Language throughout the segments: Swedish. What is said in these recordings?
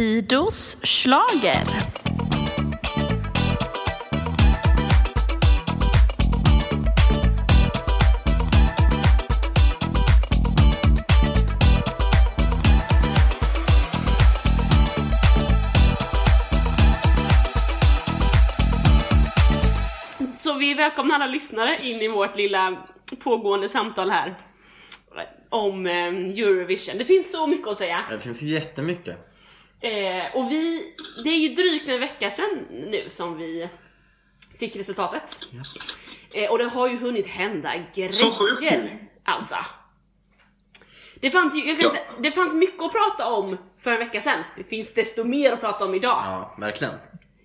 Fidos slager. Så vi välkomnar alla lyssnare in i vårt lilla pågående samtal här om eh, Eurovision. Det finns så mycket att säga. Det finns jättemycket. Eh, och vi, det är ju drygt en vecka sedan nu som vi fick resultatet. Eh, och det har ju hunnit hända grejer. Alltså. Det fanns, ju, jag kan Ja. säga, det fanns mycket att prata om för en vecka sedan. Det finns desto mer att prata om idag. Ja, verkligen.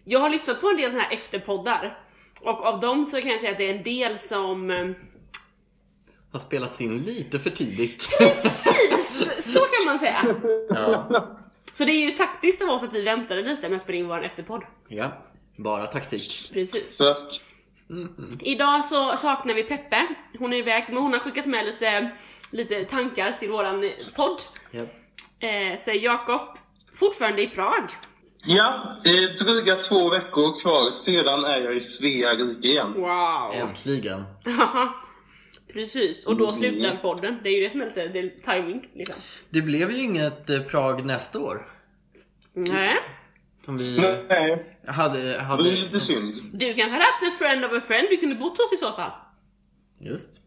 Jag har lyssnat på en del såna här efterpoddar. Och av dem så kan jag säga att det är en del som... eh, Har spelats in lite för tidigt. Precis! Så kan man säga. ja. Så det är ju taktiskt av oss att vi väntade lite med att spela in vår efterpodd. ja, bara taktik. Precis. Så, Idag så saknar vi Peppe. Hon är iväg, men hon har skickat med lite, lite tankar till våran eh, podd. Ja. Eh, säger Jakob. Fortfarande i Prag. ja, eh, dryga två veckor kvar, sedan är jag i Svea rike igen. Wow! Äntligen. Precis, och då slutar podden. Det är ju det som är lite det är timing liksom. Det blev ju inget eh, Prag nästa år. Nej. Som vi Nej, hade... det är hade... lite synd. Du kanske hade haft en friend of a friend du kunde bott hos i så fall. Just.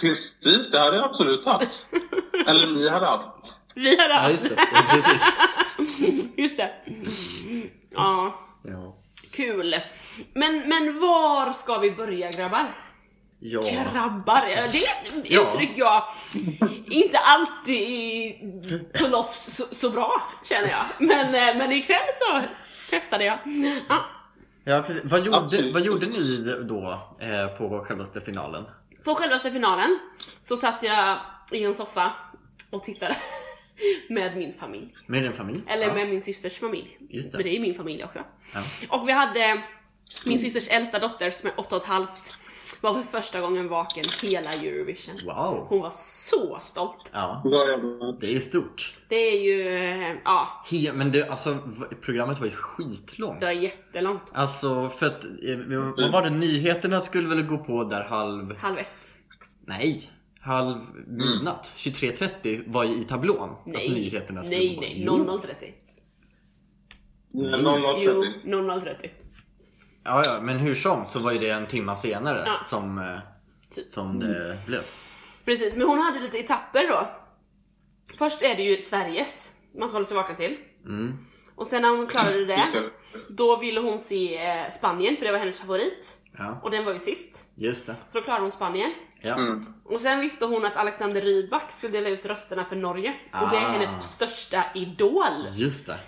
Precis, det hade jag absolut haft. Eller ni hade haft. Vi hade Ja, haft. just det. Ja, precis. Just det. Ja, Ja. kul. Men, men var ska vi börja grabbar? Ja. Grabbar, ja, det är ett Ja. uttryck jag inte alltid pull off så, så bra känner jag. Men, eh, men ikväll så testade jag. Ja. Ja, precis. Vad gjorde, Absolut. vad gjorde ni då eh, på självaste finalen? På självaste finalen så satt jag i en soffa och tittade med min familj. Med din familj? Eller ja. med min systers familj. Just det. För det är min familj också. Ja. Och vi hade min systers äldsta dotter som är åtta och ett halvt var för första gången vaken hela Eurovision. Wow. Hon var så stolt. Ja, det är stort. Det är ju, eh, ja, He, men det, alltså, programmet var ju skitlångt. det var jättelångt. Alltså för att, eh, vad var det, nyheterna skulle väl gå på där halv, Halv ett. nej, halv midnatt. 23.30 var ju i tablån. Att Nej, nyheterna skulle nej, gå på. nej. Jo. 00.30. Jo, 00.30. 00.30. Ja, ja, men hur som så var ju det en timma senare Ja. som, eh, Typ. som det blev. Precis, men hon hade lite etapper då. Först är det ju Sveriges man ska hålla sig vaken till. Mm. Och sen när hon klarade det, då ville hon se eh, Spanien för det var hennes favorit. Ja, Och den var ju sist. just det. Så då klarade hon Spanien. Ja. Mm. Och sen visste hon att Alexander Rybak skulle dela ut rösterna för Norge. Och det är Ah. hennes största idol. Just det.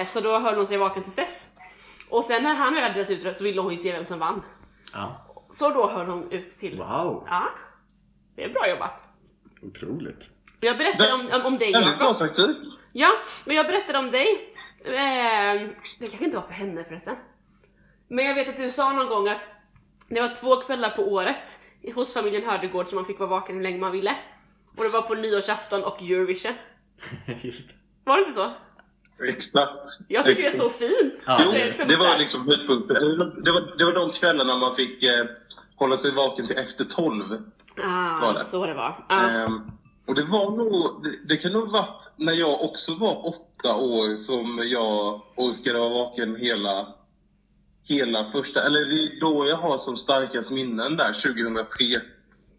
Eh, så då höll hon sig vaken tills dess. Och sen när han väl hade delat ut röster så ville hon ju se vem som vann. Ja. Så då höll hon ut till... Wow, Ja. Det är bra jobbat. otroligt. Jag berättade om, om, om dig Väldigt bra taktik. Ja, men jag berättade om dig. Eh, det kanske inte var för henne förresten. Men jag vet att du sa någon gång att det var två kvällar på året hos familjen Hördegård som man fick vara vaken hur länge man ville. Och det var på nyårsafton och Eurovision. just det. Var det inte så? Exakt. Jag tycker det är Exakt. så fint. Ja, Jo, Det liksom var liksom höjdpunkten. Det var, det var de kvällarna man fick eh, hålla sig vaken till efter tolv. Ah, var det. så det var. Ah. Ehm, och det var nog, det, det kan nog varit när jag också var åtta år som jag orkade vara vaken hela, hela första, eller det är då jag har som starkast minnen där, 2003.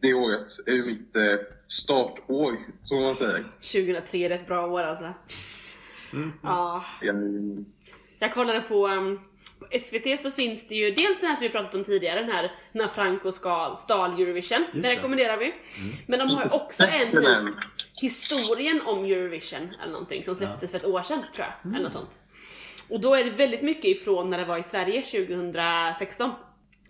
Det året är ju mitt eh, startår, som man säger. 2003 är ett bra år alltså. Ja. Ehm, Jag kollade på, um, på SVT så finns det ju dels den här som vi pratat om tidigare, den här när Franco skal, stal Eurovision. Den det. rekommenderar vi. Men de har också en den typ historien om Eurovision eller någonting som släpptes för ett år sedan tror jag. Eller något sånt. Och då är det väldigt mycket ifrån när det var i Sverige 2016.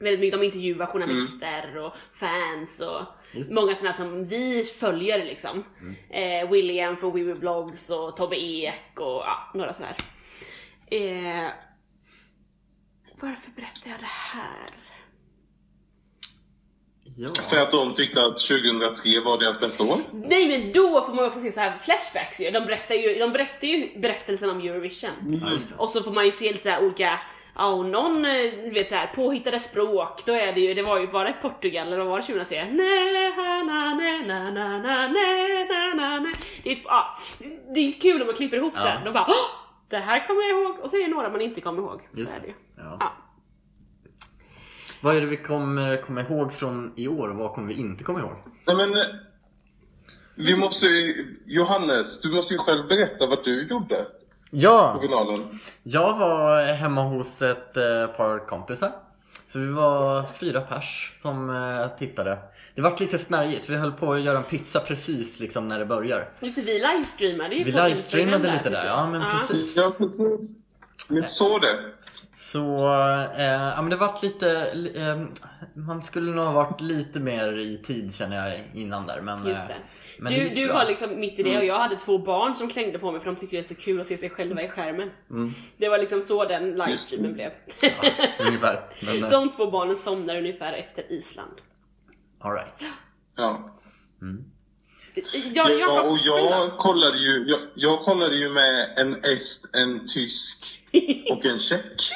Väldigt mycket, de intervjuar journalister och fans och Just många sådana som vi följer liksom. Eh, William från We Blogs och Tobbe Ek och ja, några sådana här. Eh, varför berättar jag det här? Ja. För att de tyckte att 2003 var deras bästa år. Nej men då får man ju också se så här flashbacks ju. De berättar ju, de berättar ju berättelsen om Eurovision. Det. Och så får man ju se lite så här olika, ja och någon, eh, vet så här påhittade språk, då är det ju, det var ju bara i Portugal, eller vad var det 2003? Nej, na, na, na, na, na, na, nej, na, na, na. Det är, ja, det är kul om man klipper ihop Ja. det. De bara "Åh, det här kommer jag ihåg, och så är det några man inte kommer ihåg. Just så är det ju. Ja. Ja. Vad är det vi kommer komma ihåg från i år och vad kommer vi inte komma ihåg? Nej men, eh, vi måste ju, Johannes, du måste ju själv berätta vad du gjorde på Ja! finalen. Jag var hemma hos ett eh, par kompisar. Så vi var fyra pers som eh, tittade. Det var lite snärjigt, vi höll på att göra en pizza precis liksom när det börjar. Just det, vi livestreamade ju Vi på livestreamade lite där, ja men precis. Ja, precis. Jag såg det. Så, eh, ja men det vart lite, li- eh, man skulle nog ha varit lite mer i tid känner jag innan där men... Just eh, det. men du det du var liksom mitt i det och jag hade två barn som klängde på mig för de tycker det är så kul att se sig själva i skärmen. Mm. Det var liksom så den livestreamen blev. Ungefär. Men, eh, De två barnen somnar ungefär efter Island. all right. Ja. Jag, jag, Ja, och jag kollade ju, jag, jag kollade ju med en est, en tysk och en tjeck.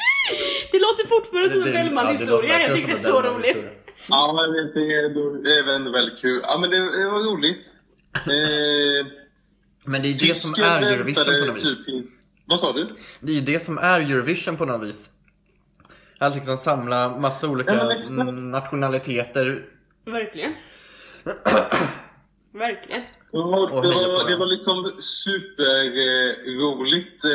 Det låter fortfarande som en Det- ja. Jag tycker det är så roligt. Ja, men det är, det är väl väldigt kul. Ja, men det, det var roligt. Eh, Men det är ju det som är Eurovision på något vis. typ tills... Vad sa du? Det är ju det som är Eurovision på något vis. Att liksom samla massa olika Ja, nationaliteter. Verkligen. Verkligen. Ja, det, var, det var liksom superroligt. Eh,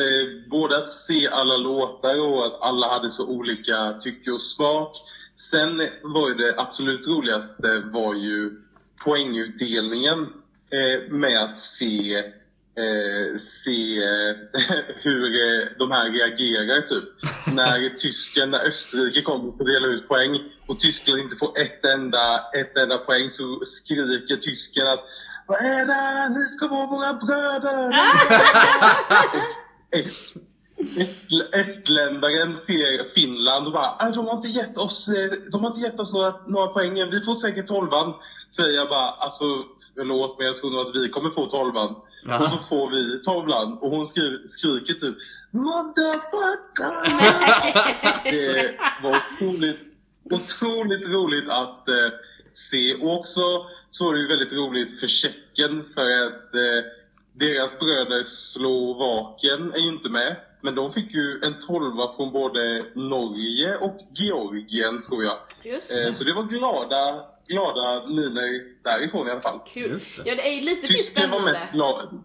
både att se alla låtar och att alla hade så olika tycke och smak. Sen var ju det absolut roligaste var ju poängutdelningen eh, med att se, eh, se eh, hur eh, de här reagerar typ. När tysken, när Österrike kommer och ska dela ut poäng och Tyskland inte får ett enda, ett enda poäng så skriker tysken att Vad är det? Ni ska vara våra bröder! Est, est, estländaren ser Finland och bara "Ah, de har inte gett oss, eh, de har inte gett oss några, några poäng än. Vi får säkert tolvan. Säger jag bara, alltså förlåt men jag tror nog att vi kommer få tolvan. Ja. Och så får vi tolvan och hon skri, skriker typ Motherfucker! det var otroligt, otroligt roligt att eh, se. Och också så var det ju väldigt roligt för Tjeckien för att eh, deras bröder Slovakien är ju inte med. Men de fick ju en tolva från både Norge och Georgien tror jag. Just Eh, det. så det var glada, glada miner därifrån i alla fall. Kul. Det. Ja, det är lite mer Tysken var mest glad.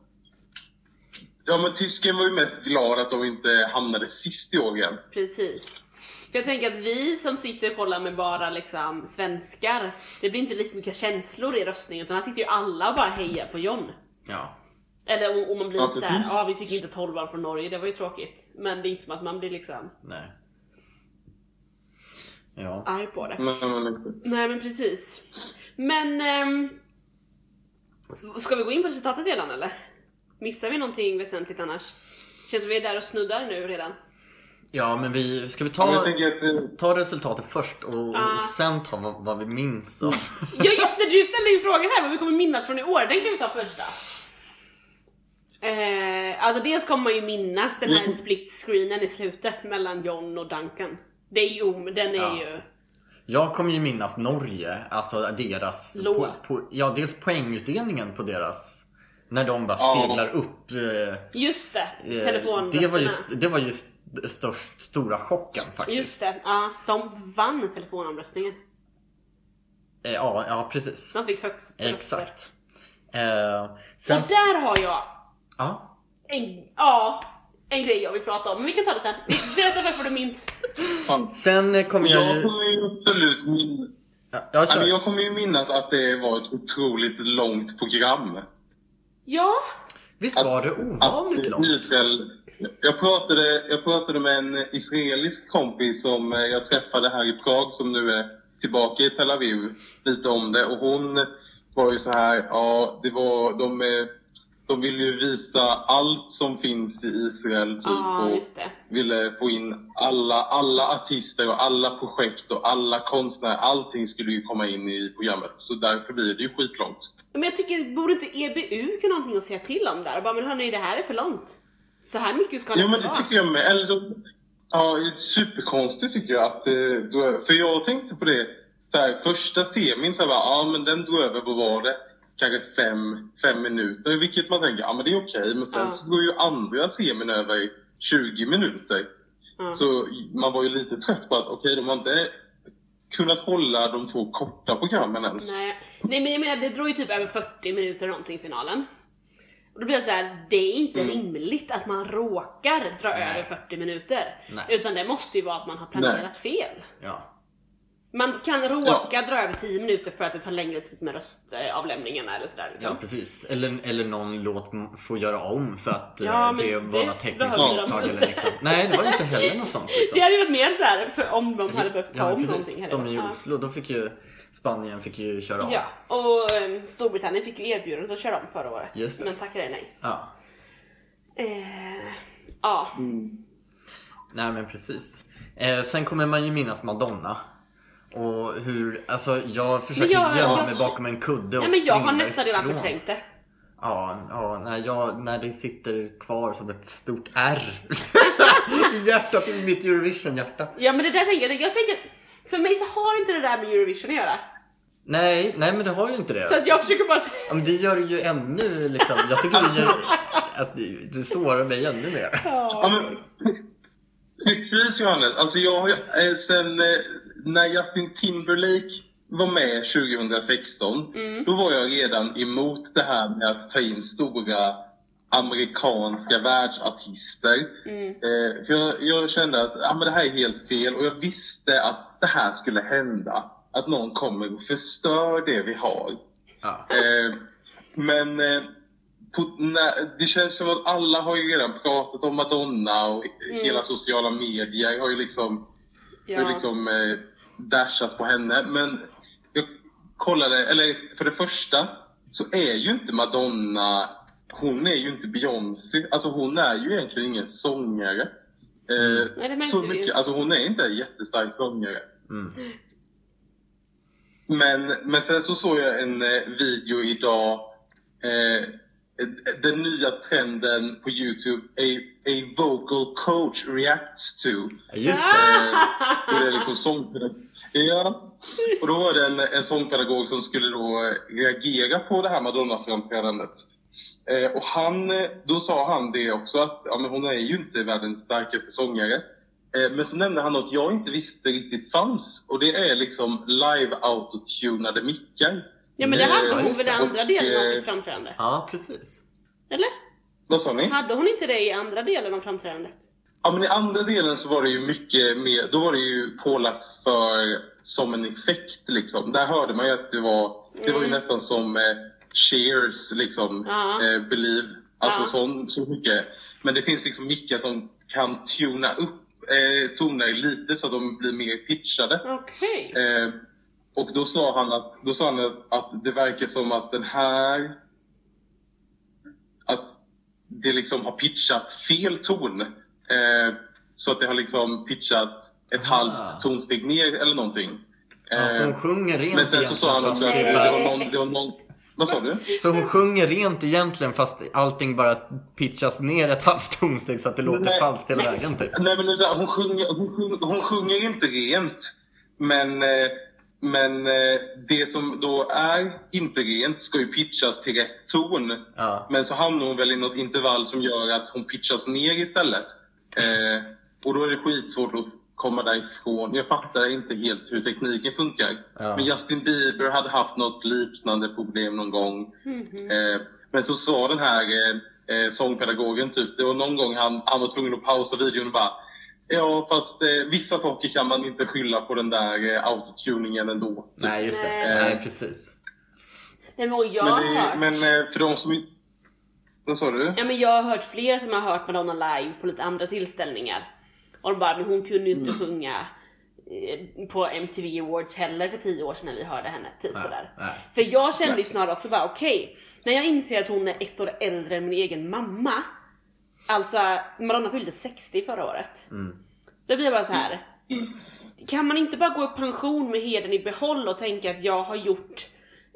Ja men tysken var ju mest glad att de inte hamnade sist i år igen. Precis. För jag tänker att vi som sitter och kollar med bara liksom svenskar, det blir inte lika mycket känslor i röstningen utan här sitter ju alla och bara hejar på John. Ja. Eller om, om man blir Ja, lite såhär, ja ah, vi fick inte tolvan från Norge, det var ju tråkigt. Men det är inte som att man blir liksom Nej. Ja. arg på det. Men, men. Nej men precis. Men... ehm, ska vi gå in på resultatet redan eller? Missar vi någonting väsentligt annars? Känns som vi är där och snuddar nu redan. Ja men vi, ska vi ta, att eh, ta resultatet först och, Ja. och sen ta vad, vad vi minns av. Ja just det, du ställde ju frågan här vad vi kommer minnas från i år, den kan vi ta första. Eh, alltså dels kommer man ju minnas den här Mm. split screenen i slutet mellan John och Duncan. Det är ju, den är Ja. ju... Jag kommer ju minnas Norge, alltså deras... Po, po, ja, dels poängutdelningen på deras... När de bara Ja. seglar upp. Eh, Just det, eh, telefonrösterna. det var ju, det var ju st- störst, stora chocken faktiskt. Just det, ja. De vann telefonomröstningen. Eh, ja, ja, precis. De fick högst. Exakt. Eh, sen... Och där har jag Ja. en, ja, en grej jag vill prata om. Men vi kan ta det sen. Berätta varför du minns. fan, Sen eh, kommer jag jag kommer ju absolut min... Ja, jag jag kommer ju minnas att det var ett otroligt långt program. Ja, Visst var det ovanligt att långt? Israel... Jag pratade, jag pratade med en israelisk kompis som eh, jag träffade här i Prag som nu är tillbaka i Tel Aviv lite om det och hon var ju så här, ja det var de... de ville ju visa allt som finns i Israel typ. Ja, och ville få in alla, alla artister och alla projekt och alla konstnärer. Allting skulle ju komma in i programmet. Så därför blir det ju skitlångt. Men jag tycker, borde inte EBU kunna ha någonting att säga till om där? Bara, men hörni, det här är för långt. Så här mycket ska det Ja men det vara. tycker jag med. Eller ja, superkonstigt tycker jag att eh, För jag tänkte på det så här, första semin så här, ja men den drog över, vad var det? Kanske fem, fem minuter. Vilket man tänker, ja men det är okej. Men sen Ja. så går ju andra semin över i 20 minuter. Ja. Så man var ju lite trött på att okej, de har inte kunnat hålla de två korta programmen ens. Nej. Nej men jag menar det drog ju typ över 40 minuter eller någonting i finalen. Och då blir det så här, det är inte Mm. rimligt att man råkar dra Nej. över 40 minuter. Nej. Utan det måste ju vara att man har planerat Nej. fel. Ja. Man kan råka dra över 10 minuter för att det tar längre tid med röstavlämningarna eller sådär. Liksom. Ja precis. Eller, eller någon låt får göra om för att Ja, eh, men det var något tekniskt misstag. Eller liksom. Nej det var inte heller något sånt. Liksom. Det hade ju varit mer så här för om de hade behövt ta Ja, om precis. någonting. hade Som i. Oslo, då fick ju Spanien fick ju köra av. Ja, och eh, Storbritannien fick ju erbjudandet att köra om förra året. Just det. Men tackade nej. Ja. Eh, ja, Nej men precis. Eh, sen kommer man ju minnas Madonna. Och hur, alltså jag försöker jag- gömma jag- mig bakom en kudde och nej, men jag har nästan redan förträngt det. Ja, ja när, jag, när det sitter kvar som ett stort R i hjärtat, i mitt Eurovision-hjärta. Ja men det där tänker jag, jag tänker, för mig så har inte det där med Eurovision att göra. Nej, nej men det har ju inte det. Så att jag försöker bara säga, Ja, men det gör det ju ännu liksom, jag tycker det, gör, att det, det sårar mig ännu mer. Ja, men, precis Johannes. Alltså jag har ju, eh, sen eh, när Justin Timberlake var med 2016, då var jag redan emot det här med att ta in stora amerikanska världsartister. Eh, för jag, jag kände att ja, men det här är helt fel och jag visste att det här skulle hända. Att någon kommer och förstör det vi har. Ja. Eh, men eh, på, när, det känns som att alla har ju redan pratat om Madonna och hela sociala medier har ju liksom, Ja. har liksom eh, dashat på henne. Men jag kollade, eller för det första så är ju inte Madonna, hon är ju inte Beyoncé. Alltså hon är ju egentligen ingen sångare. Eh, Nej, märkte så mycket, alltså hon är inte en jättestark sångare. Mm. Men, men sen så såg jag en eh, video idag. Eh, den nya trenden på Youtube, a, a vocal coach reacts to. Just det. Eh, det är liksom sångpedagog. Ja. Och då var det en, en sångpedagog som skulle då eh, reagera på det här Madonna-framträdandet. Eh, och han, eh, då sa han det också att ja, men hon är ju inte världens starkaste sångare. Eh, men så nämnde han något jag inte visste riktigt fanns. Och det är liksom live autotunade mickar. Ja men det hade hon väl i andra delen av eh, sitt framträdande? Ja, precis. Eller? Vad sa ni? Hade hon inte det i andra delen av framträdandet? Ja, men i andra delen så var det ju mycket mer, då var det ju pålagt för som en effekt liksom. Där hörde man ju att det var, det var ju nästan som eh, Cheers liksom, Ja. eh, Believe. Alltså Ja. sån, så mycket. Men det finns liksom mickar som kan tuna upp eh, toner lite så att de blir mer pitchade. Okej. Eh, och då sa han, att, då sa han att, att det verkar som att den här... Att det liksom har pitchat fel ton. Eh, så att det har liksom pitchat ett Ah. halvt tonsteg ner eller någonting. Ja, för hon Eh, sjunger rent men sen så sa han också att det var någon... Det var någon vad sa du? Så hon sjunger rent egentligen fast allting bara pitchas ner ett halvt tonsteg så att det låter Nej. falskt hela vägen typ. Nej men hon, sjunger, hon, sjunger, hon sjunger inte rent. Men, eh, men eh, det som då är inte rent ska ju pitchas till rätt ton. Ja. Men så hamnar hon väl i något intervall som gör att hon pitchas ner istället. Eh, och då är det skitsvårt att komma därifrån. Jag fattar inte helt hur tekniken funkar. Ja. Men Justin Bieber hade haft något liknande problem någon gång. Mhm. Eh, men så sa den här eh, eh, sångpedagogen typ, det var någon gång han, han var tvungen att pausa videon och bara Ja fast eh, vissa saker kan man inte skylla på den där eh, autotuningen ändå. Typ. Nej just det. Nej. Nej precis. Nej, men jag Men, har det, hört... men eh, för de som inte... Vad sa du? Ja men jag har hört fler som har hört Madonna live på lite andra tillställningar. Och de bara, men hon kunde ju inte Mm. sjunga eh, på MTV Awards heller för tio år sedan när vi hörde henne. Typ Nej, sådär. nej. För jag kände ju snarare också bara okej, när jag inser att hon är ett år äldre än min egen mamma. Alltså Madonna fyllde 60 förra året. Då blir jag bara så här. Kan man inte bara gå i pension med heden i behåll och tänka att jag har gjort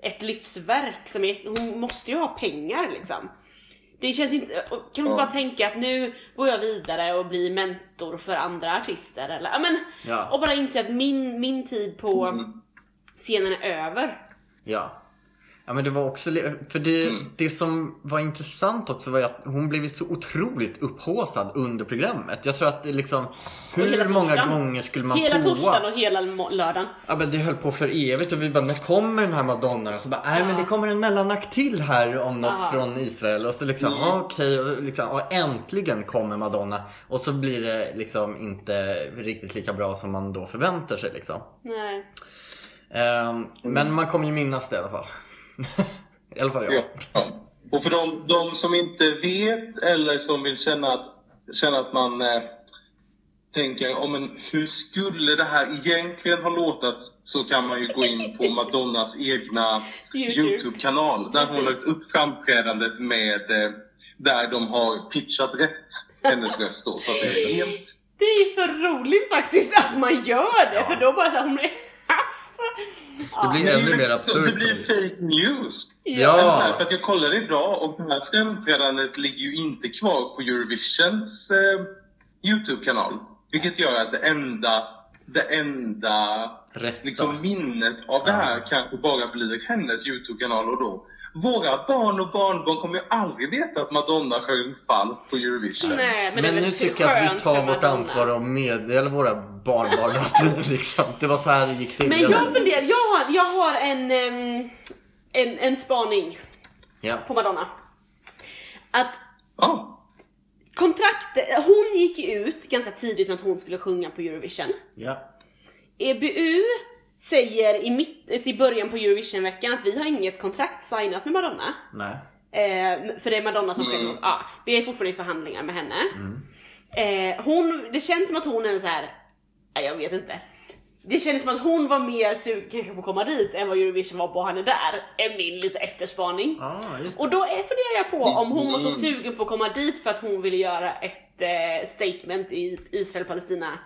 ett livsverk som är, hon måste ju ha pengar liksom. Det känns inte, kan man Ja. bara tänka att nu går jag vidare och blir mentor för andra artister eller, men, Ja. och bara inse att min, min tid på Mm. scenen är över. Ja. Ja men det var också, för det, Mm. det som var intressant också var att hon blev så otroligt upphaussad under programmet. Jag tror att det liksom, hur många gånger skulle man Hela torsdagen och hela lördagen. Ja men det höll på för evigt och vi bara, när kommer den här Madonna? Och så bara, nej men det kommer en mellanakt till här om något Ja. från Israel. Och så liksom, Mm. ja, okej, och, liksom, och äntligen kommer Madonna. Och så blir det liksom inte riktigt lika bra som man då förväntar sig liksom. Nej. Ehm, Men man kommer ju minnas det i alla fall. I alla fall jag. Ja. Och för de, de som inte vet eller som vill känna att, känna att man eh, tänker oh, men hur skulle det här egentligen ha låtit så kan man ju gå in på Madonnas egna YouTube. Youtube-kanal där hon har lagt upp framträdandet med eh, där de har pitchat rätt hennes röst då. Så att det är helt... Det är för roligt faktiskt att man gör det, Ja. för då bara såhär, hon blir... Det blir ännu mer absurt. Det blir fake news. Ja. Här, för att jag kollade idag och det här framträdandet ligger ju inte kvar på Eurovisions eh, Youtube-kanal. Vilket gör att det enda, det enda Rätta. liksom, minnet av det här kanske bara blir hennes Youtube-kanal och då. Våra barn och barnbarn kommer ju aldrig veta att Madonna sjöng falskt på Eurovision. Nej, men, Men, nu typ tycker jag att vi tar vårt ansvar och meddelar våra barnbarn att liksom, det var så här det gick till. Men jag funderar, jag har, jag har en, en, en spaning Ja. på Madonna. Att Ja. Kontraktet, hon gick ut ganska tidigt med att hon skulle sjunga på Eurovision. Ja. EBU säger i, mitt, i början på Eurovision-veckan att vi har inget kontrakt signat med Madonna. Nej. Eh, för det är Madonna som själv, Mm. ja, vi är fortfarande i förhandlingar med henne. Eh, hon, det känns som att hon är så här. nej jag vet inte. Det kändes som att hon var mer sugen kanske på att komma dit än vad Eurovision var på henne där, är min lite efterspaning. Det. Och då är, funderar jag på om hon var så sugen på att komma dit för att hon ville göra ett eh, statement i Israel-Palestina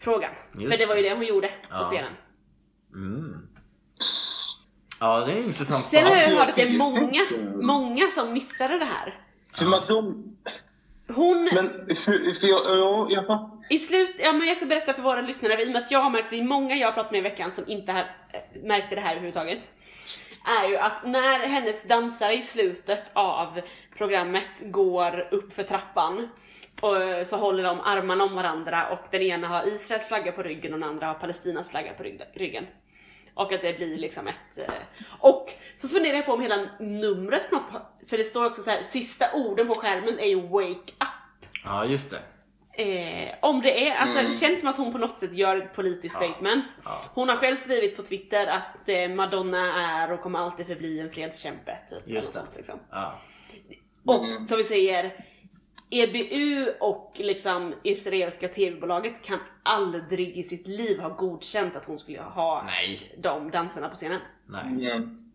frågan. Just För det var ju det. hon gjorde på scenen. Mm. Ja, det är intressant. Sen har jag jag hört att det är många, många som missade det här. För Madonna... Hon, Men för, för jag, ja, jag fattar. I slut, ja men jag ska berätta för våra lyssnare, i och med att jag har märkt, det är många jag har pratat med i veckan som inte har, eh, märkt märkte det här överhuvudtaget. Är ju att när hennes dansare i slutet av programmet går upp för trappan och eh, så håller de armarna om varandra och den ena har Israels flagga på ryggen och den andra har Palestinas flagga på ryggen. Och att det blir liksom ett... Eh, och så funderar jag på om hela numret på något för det står också så här, sista orden på skärmen är ju wake up. Ja, just det. Eh, om det är, alltså Mm. det känns som att hon på något sätt gör ett politiskt Ja. statement. Ja. Hon har själv skrivit på Twitter att eh, Madonna är och kommer alltid förbli en fredskämpe. Typ, Just det. sånt, liksom. Ja. Och Mm. som vi säger, EBU och liksom israeliska tv-bolaget kan aldrig i sitt liv ha godkänt att hon skulle ha Nej. de danserna på scenen. Nej. Mm.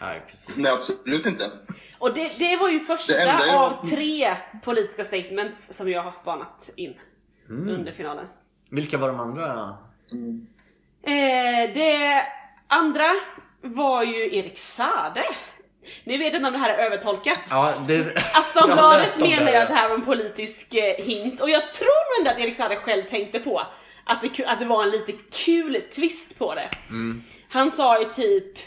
Nej, precis. Nej, absolut inte. Och det, det var ju första av tre politiska statements som jag har spanat in Mm. under finalen. Vilka var de andra? Eh, det andra var ju Erik Sade. Ni vet inte om det här är övertolkat. Ja, det... Aftonbladet om menar ju att det här var en politisk eh, hint och jag tror ändå att Erik Sade själv tänkte på att det, att det var en lite kul twist på det. Mm. Han sa ju typ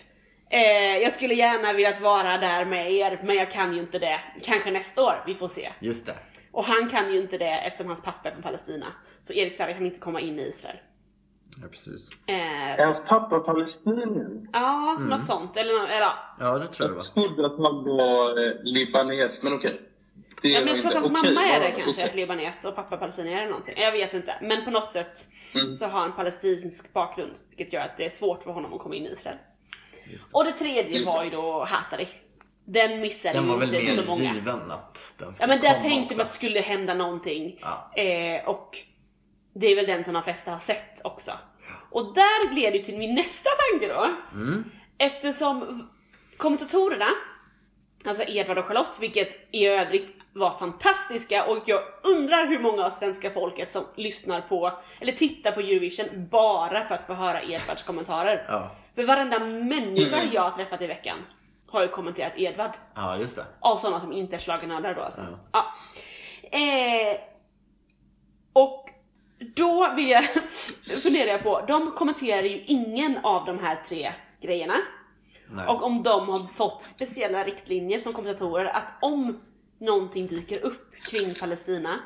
eh, jag skulle gärna velat vara där med er men jag kan ju inte det. Kanske nästa år, vi får se. Just det. Och han kan ju inte det eftersom hans pappa är från Palestina. Så Erik Sade kan inte komma in i Israel. Ja, precis. Eh, Är hans pappa palestinier? Ja, Mm. något sånt. Eller, eller ja. Ja, det tror jag det Jag var. trodde att han var eh, libanes, men okej. Det ja men jag tror att inte- hans okej, mamma är det kanske, okej. libanes och pappa palestinier eller någonting. Jag vet inte. Men på något sätt Mm. så har han palestinsk bakgrund. Vilket gör att det är svårt för honom att komma in i Israel. Just det. Och det tredje det. var ju då Hatari. Den missade Den var väl inte så många. given att den Ja skulle men där tänkte också. man att det skulle hända någonting. Ja. Eh, och det är väl den som de flesta har sett också. Och där leder ju till min nästa tanke då. Eftersom kommentatorerna, alltså Edvard och Charlotte, vilket i övrigt var fantastiska och jag undrar hur många av svenska folket som lyssnar på, eller tittar på Eurovision bara för att få höra Edvards kommentarer. Ja. För varenda människa jag har träffat i veckan har ju kommenterat Edvard. Ja, just det. Av sådana som inte är schlagernördar då alltså. Ja. Ja. Eh, och då vill jag, funderar jag på, de kommenterar ju ingen av de här tre grejerna. Nej. Och om de har fått speciella riktlinjer som kommentatorer att om någonting dyker upp kring Palestina,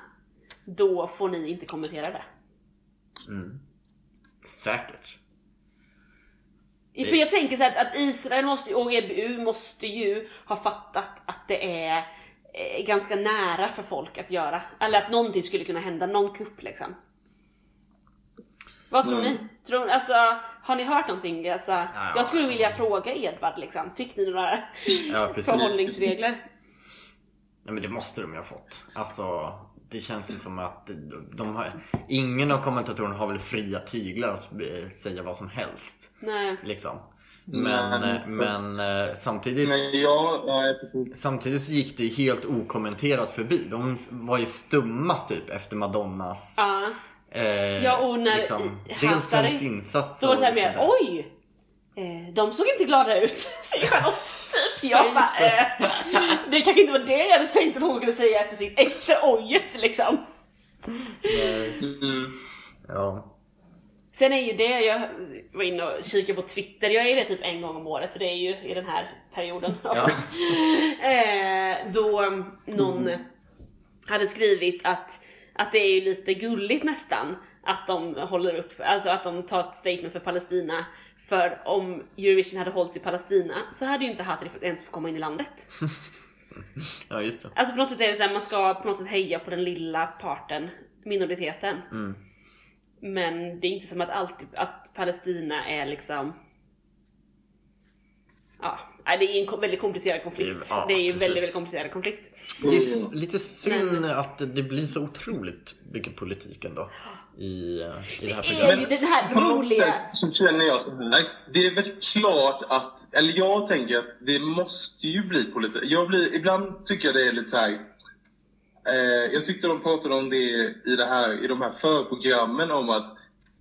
då får ni inte kommentera det. Säkert. För jag tänker så här att Israel måste, och EBU måste ju ha fattat att det är eh, ganska nära för folk att göra. Eller att någonting skulle kunna hända, någon kupp liksom. Vad tror Mm. ni? Tror, alltså, har ni hört någonting? Alltså, jag skulle vilja fråga Edvard liksom. Fick ni några Ja, förhållningsregler? Nej men det måste de ju ha fått. Alltså, det känns ju som att de har, ingen av kommentatorerna har väl fria tyglar att eh, säga vad som helst. Nej. Liksom. Men, Nej, eh, så- men eh, samtidigt, Men ja, ja, samtidigt så gick det ju helt okommenterat förbi. De var ju stumma typ efter Madonnas Ja. eh, Ja, och när liksom, dels hennes insats Då var det såhär mer, oj! Eh, de såg inte glada ut, säger Charlotte. Typ. Jag bara, eh, det kanske inte var det jag hade tänkt att hon skulle säga efter sitt efter ojet liksom. Mm. Ja. Sen är ju det, jag var inne och kikade på Twitter, jag är det typ en gång om året och det är ju i den här perioden. Ja. eh, då någon hade skrivit att, att det är ju lite gulligt nästan att de håller upp, alltså att de tar ett statement för Palestina. För om Eurovision hade hållits i Palestina så hade ju inte Hatari ens fått komma in i landet. ja, just det. Alltså på något sätt är det så här, man ska på något sätt heja på den lilla parten, minoriteten. Mm. Men det är inte som att alltid, att Palestina är liksom Ja, det är en väldigt komplicerad konflikt. Ja, det är ju precis. väldigt, väldigt komplicerad konflikt. Det är lite synd att det blir så otroligt mycket politik ändå i, i det här Det är programmet. ju det så här roliga. så känner jag så här. Det är väl klart att, eller jag tänker att det måste ju bli politik. Jag blir, ibland tycker jag det är lite så här. Eh, jag tyckte de pratade om det i, det här, i de här förprogrammen om att,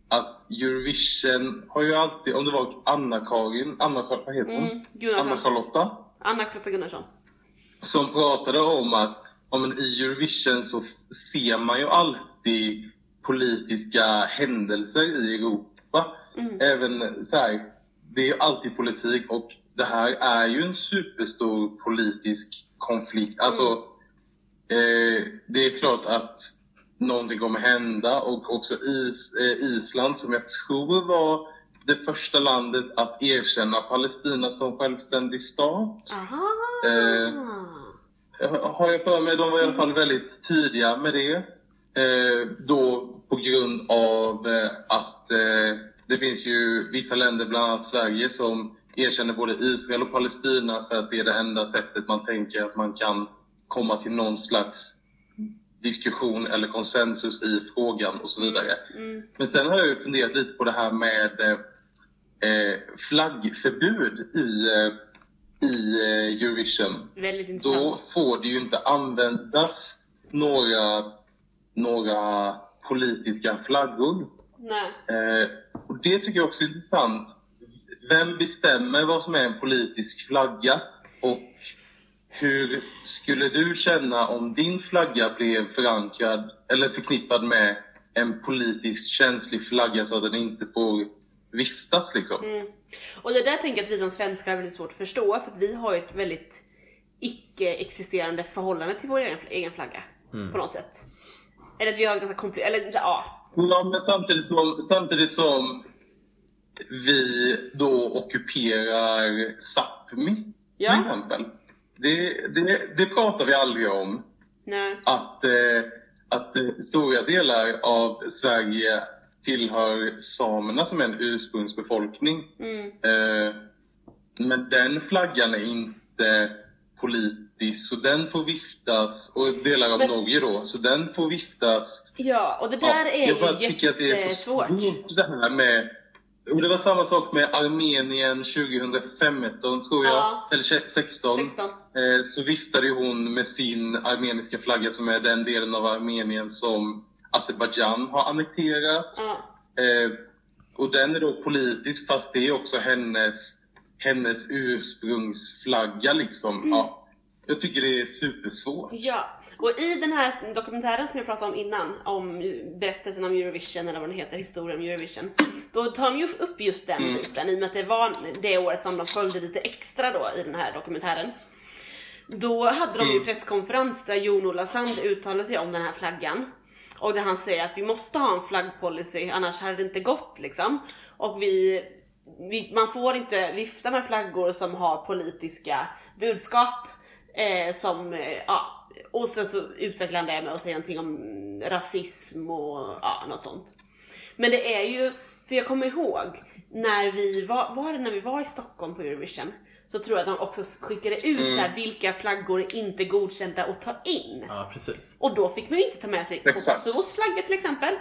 att Eurovision har ju alltid, om det var Anna-Karin, Anna, vad heter hon? Mm. Anna-Charlotta? Anna-Charlotta Gunnarsson. som pratade om att ja, men i Eurovision så ser man ju alltid politiska händelser i Europa. Även så här, det är ju alltid politik och det här är ju en superstor politisk konflikt. Alltså, eh, det är klart att någonting kommer hända och också Is, eh, Island som jag tror var det första landet att erkänna Palestina som självständig stat. Eh, har jag för mig. De var i alla fall väldigt tidiga med det. Eh, då på grund av eh, att eh, det finns ju vissa länder, bland annat Sverige, som erkänner både Israel och Palestina för att det är det enda sättet man tänker att man kan komma till någon slags diskussion eller konsensus i frågan och så vidare. Mm. Men sen har jag ju funderat lite på det här med eh, eh, flaggförbud i, i eh, Eurovision Väldigt då intressant. får det ju inte användas några, några politiska flaggor. Nej. Eh, och det tycker jag också är intressant. Vem bestämmer vad som är en politisk flagga? Och hur skulle du känna om din flagga blev förankrad eller förknippad med en politiskt känslig flagga så att den inte får viftas liksom? Mm. Och det där tänker jag att vi som svenskar har väldigt svårt att förstå för att vi har ju ett väldigt icke-existerande förhållande till vår egen, egen flagga. På något sätt. Eller att vi har ganska kompli- eller ja. Ja, men samtidigt som, samtidigt som vi då ockuperar Sápmi, till Ja. exempel. Det, det, det pratar vi aldrig om. Nej. Att, eh, att eh, stora delar av Sverige tillhör samerna som är en ursprungsbefolkning. Mm. Eh, men den flaggan är inte polit, brittisk så den får viftas, och delar av Men- Norge då, så den får viftas. Ja, och det Ja, där är jag bara ju tycker att det är så svårt det här med... Och det var samma sak med Armenien 2015 tror jag, Ja. eller 16. 16. Eh, så viftade ju hon med sin armeniska flagga som är den delen av Armenien som Azerbajdzjan har annekterat. Ja. Eh, och den är då politisk fast det är också hennes, hennes ursprungsflagga liksom. Mm. Ja, jag tycker det är supersvårt. Ja, och i den här dokumentären som jag pratade om innan, om berättelsen om Eurovision eller vad den heter, historien om Eurovision. Då tar de ju upp just den Mm. biten i och med att det var det året som de följde lite extra då i den här dokumentären. Då hade de ju Mm. presskonferens där Jon-Ola Sand uttalade sig om den här flaggan. Och där han säger att vi måste ha en flaggpolicy, annars hade det inte gått liksom. Och vi, vi, man får inte vifta med flaggor som har politiska budskap. Eh, som, eh, ja, och sen så utvecklar han det med att säga någonting om rasism och ja, något sånt. Men det är ju, för jag kommer ihåg när vi var, var det när vi var i Stockholm på Eurovision? Så tror jag att de också skickade ut Mm. så här, vilka flaggor är inte godkända att ta in. Ja, precis. Och då fick man ju inte ta med sig Exakt. Kosovos flagga till exempel.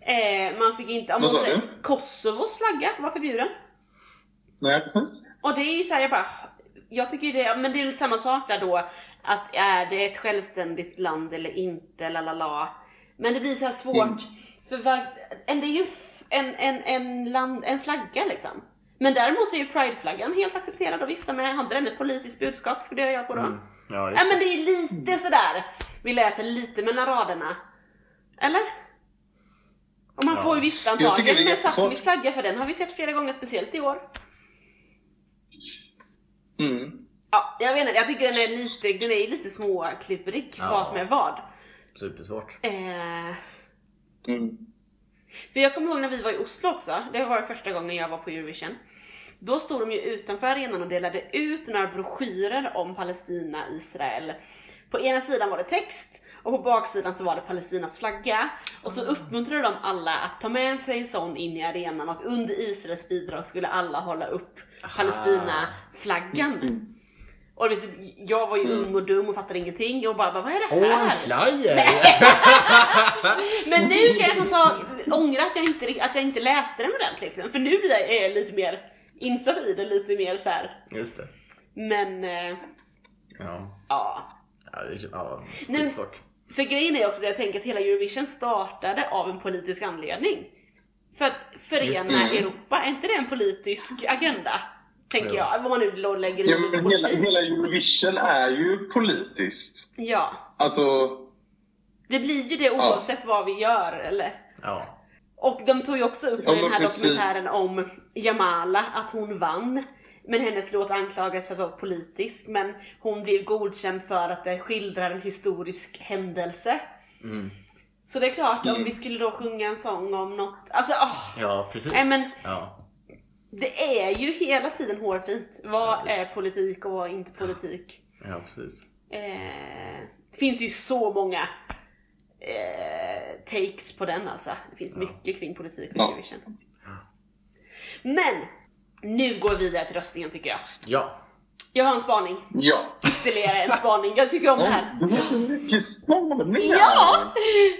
Eh, man fick inte, om Vad man sa säger, du? Kosovos flagga var förbjuden. Nej, precis. Och det är ju såhär, jag bara, jag tycker det, men det är lite samma sak där då, att är det ett självständigt land eller inte, la la la. Men det blir så här svårt, Mm. för var, en, det är ju en, en, en, land, en flagga liksom. Men däremot är ju prideflaggan helt accepterad att vifta med, hade den ett politiskt budskap, för det har jag på då. Mm. Ja, Ja just men det. är lite sådär, vi läser lite mellan raderna. Eller? Och man Ja. får ju vifta antagligen med. Sápmis flagga, för den har vi sett flera gånger, speciellt i år. Mm. Ja, jag inte, jag tycker den är lite, den är lite småklipperig Ja. vad som är vad. Supersvårt. Eh, Mm. för jag kommer ihåg när vi var i Oslo också, det var första gången jag var på Eurovision. Då stod de ju utanför arenan och delade ut några broschyrer om Palestina, Israel. På ena sidan var det text och på baksidan så var det Palestinas flagga. Och så uppmuntrade de alla att ta med sig en sån in i arenan och under Israels bidrag skulle alla hålla upp Palestina-flaggan. Och du vet, jag var ju ung och dum och fattade ingenting och bara, bara vad är det Åh, en här? flyer! Men nu kan jag alltså ångra att jag inte, att jag inte läste den ordentligt. liksom. För nu är jag lite mer insatt i det, lite mer så här. Just det. Men eh, Ja. ja. Ja, det är ja, Nej. skitsvårt. För grejen är också det jag tänker att hela Eurovision startade av en politisk anledning. För att förena. Europa, är inte det en politisk agenda? Tänker Jo. jag, vad man nu lägger Ja, i men hela, politik. hela Eurovision är ju politiskt. Ja, Alltså, det blir ju det oavsett vad vi gör eller? Ja. Och de tog ju också upp Ja, i den här precis. dokumentären om Jamala, att hon vann. Men hennes låt anklagades för att vara politisk, men hon blev godkänd för att det skildrar en historisk händelse. Mm. Så det är klart, om Mm. vi skulle då sjunga en sång om något, alltså åh, Ja, precis. Nej, men- Ja. det är ju hela tiden hårfint. Vad Ja, är politik och vad är inte politik? ja, precis. Eh, det finns ju så många eh, takes på den alltså. Det finns mycket kring politik och Ja. Eurovision. Men, nu går vi vidare till röstningen tycker jag. Ja. Jag har en spaning. ja. Ytterligare en spaning. Jag tycker om det här. Det var så mycket spaningar! Ja!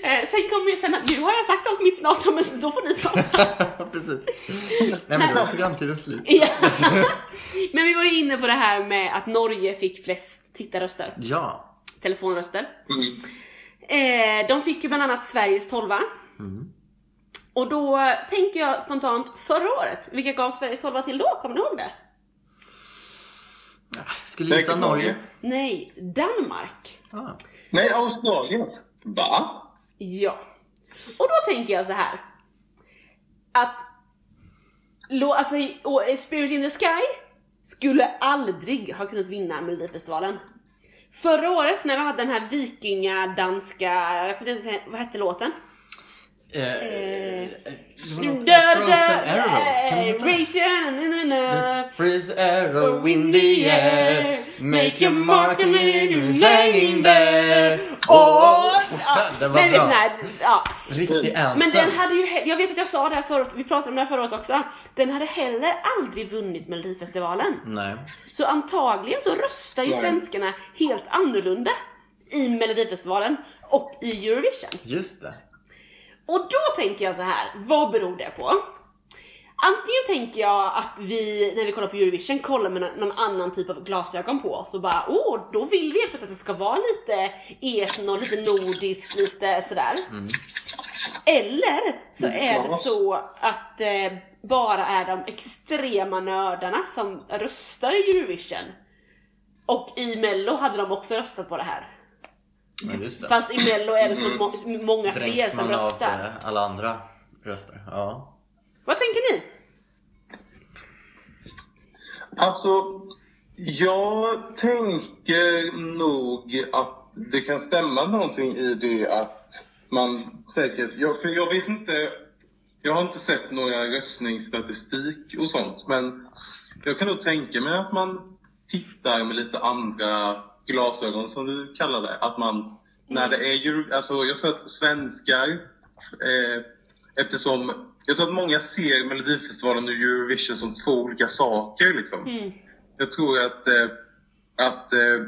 Eh, sen kommer sen, nu har jag sagt allt mitt snart, men då får ni prata. precis. Nej men då är programtiden slut. Ja. Men vi var ju inne på det här med att Norge fick flest tittarröster, Ja. telefonröster. Mm. Eh, de fick ju bland annat Sveriges 12 Mm. Och då tänker jag spontant, förra året, vilka gav Sverige 12 till då? Kommer ni ihåg det? Skulle gissa Norge. Nej, Danmark. Ah. Nej, Australien. Va? Ja. Och då tänker jag så här. Att alltså, och Spirit in the Sky skulle aldrig ha kunnat vinna Melodifestivalen. Förra året när vi hade den här vikingadanska, jag inte, vad hette låten? Eh, Eh, det Frozen Arrow. Det? Raise your hand. Freeze arrow in the air Make your mark and leave you hanging there Och, ja, Den var men, bra. nej, ja. Riktig anthem. men den hade ju, jag vet att jag sa det här förut, vi pratade om det här förut också. Den hade heller aldrig vunnit Melodifestivalen. Nej. Så antagligen så röstar ju Nej. svenskarna helt annorlunda i Melodifestivalen och i Eurovision. Just det. Och då tänker jag så här, vad beror det på? Antingen tänker jag att vi, när vi kollar på Eurovision, kollar med någon- annan typ av glasögon på oss och bara åh, då vill vi helt plötsligt att det ska vara lite etno, lite nordiskt, lite sådär. Eller så är det så att eh, bara är de extrema nördarna som röstar i Eurovision. Och i mello hade de också röstat på det här. Det. Fast i mello är det så må- många fler Dränks som man av röstar. eh, alla andra röster. Ja. Vad tänker ni? Alltså, jag tänker nog att det kan stämma någonting i det att man säkert... Jag, för jag vet inte... Jag har inte sett några röstningsstatistik och sånt, men jag kan nog tänka mig att man tittar med lite andra glasögon, som du kallar det. Att man, när det är ju... Alltså, jag tror att svenskar, eh, eftersom... Jag tror att många ser Melodifestivalen och Eurovision som två olika saker. Liksom. Mm. Jag tror att, eh, att eh,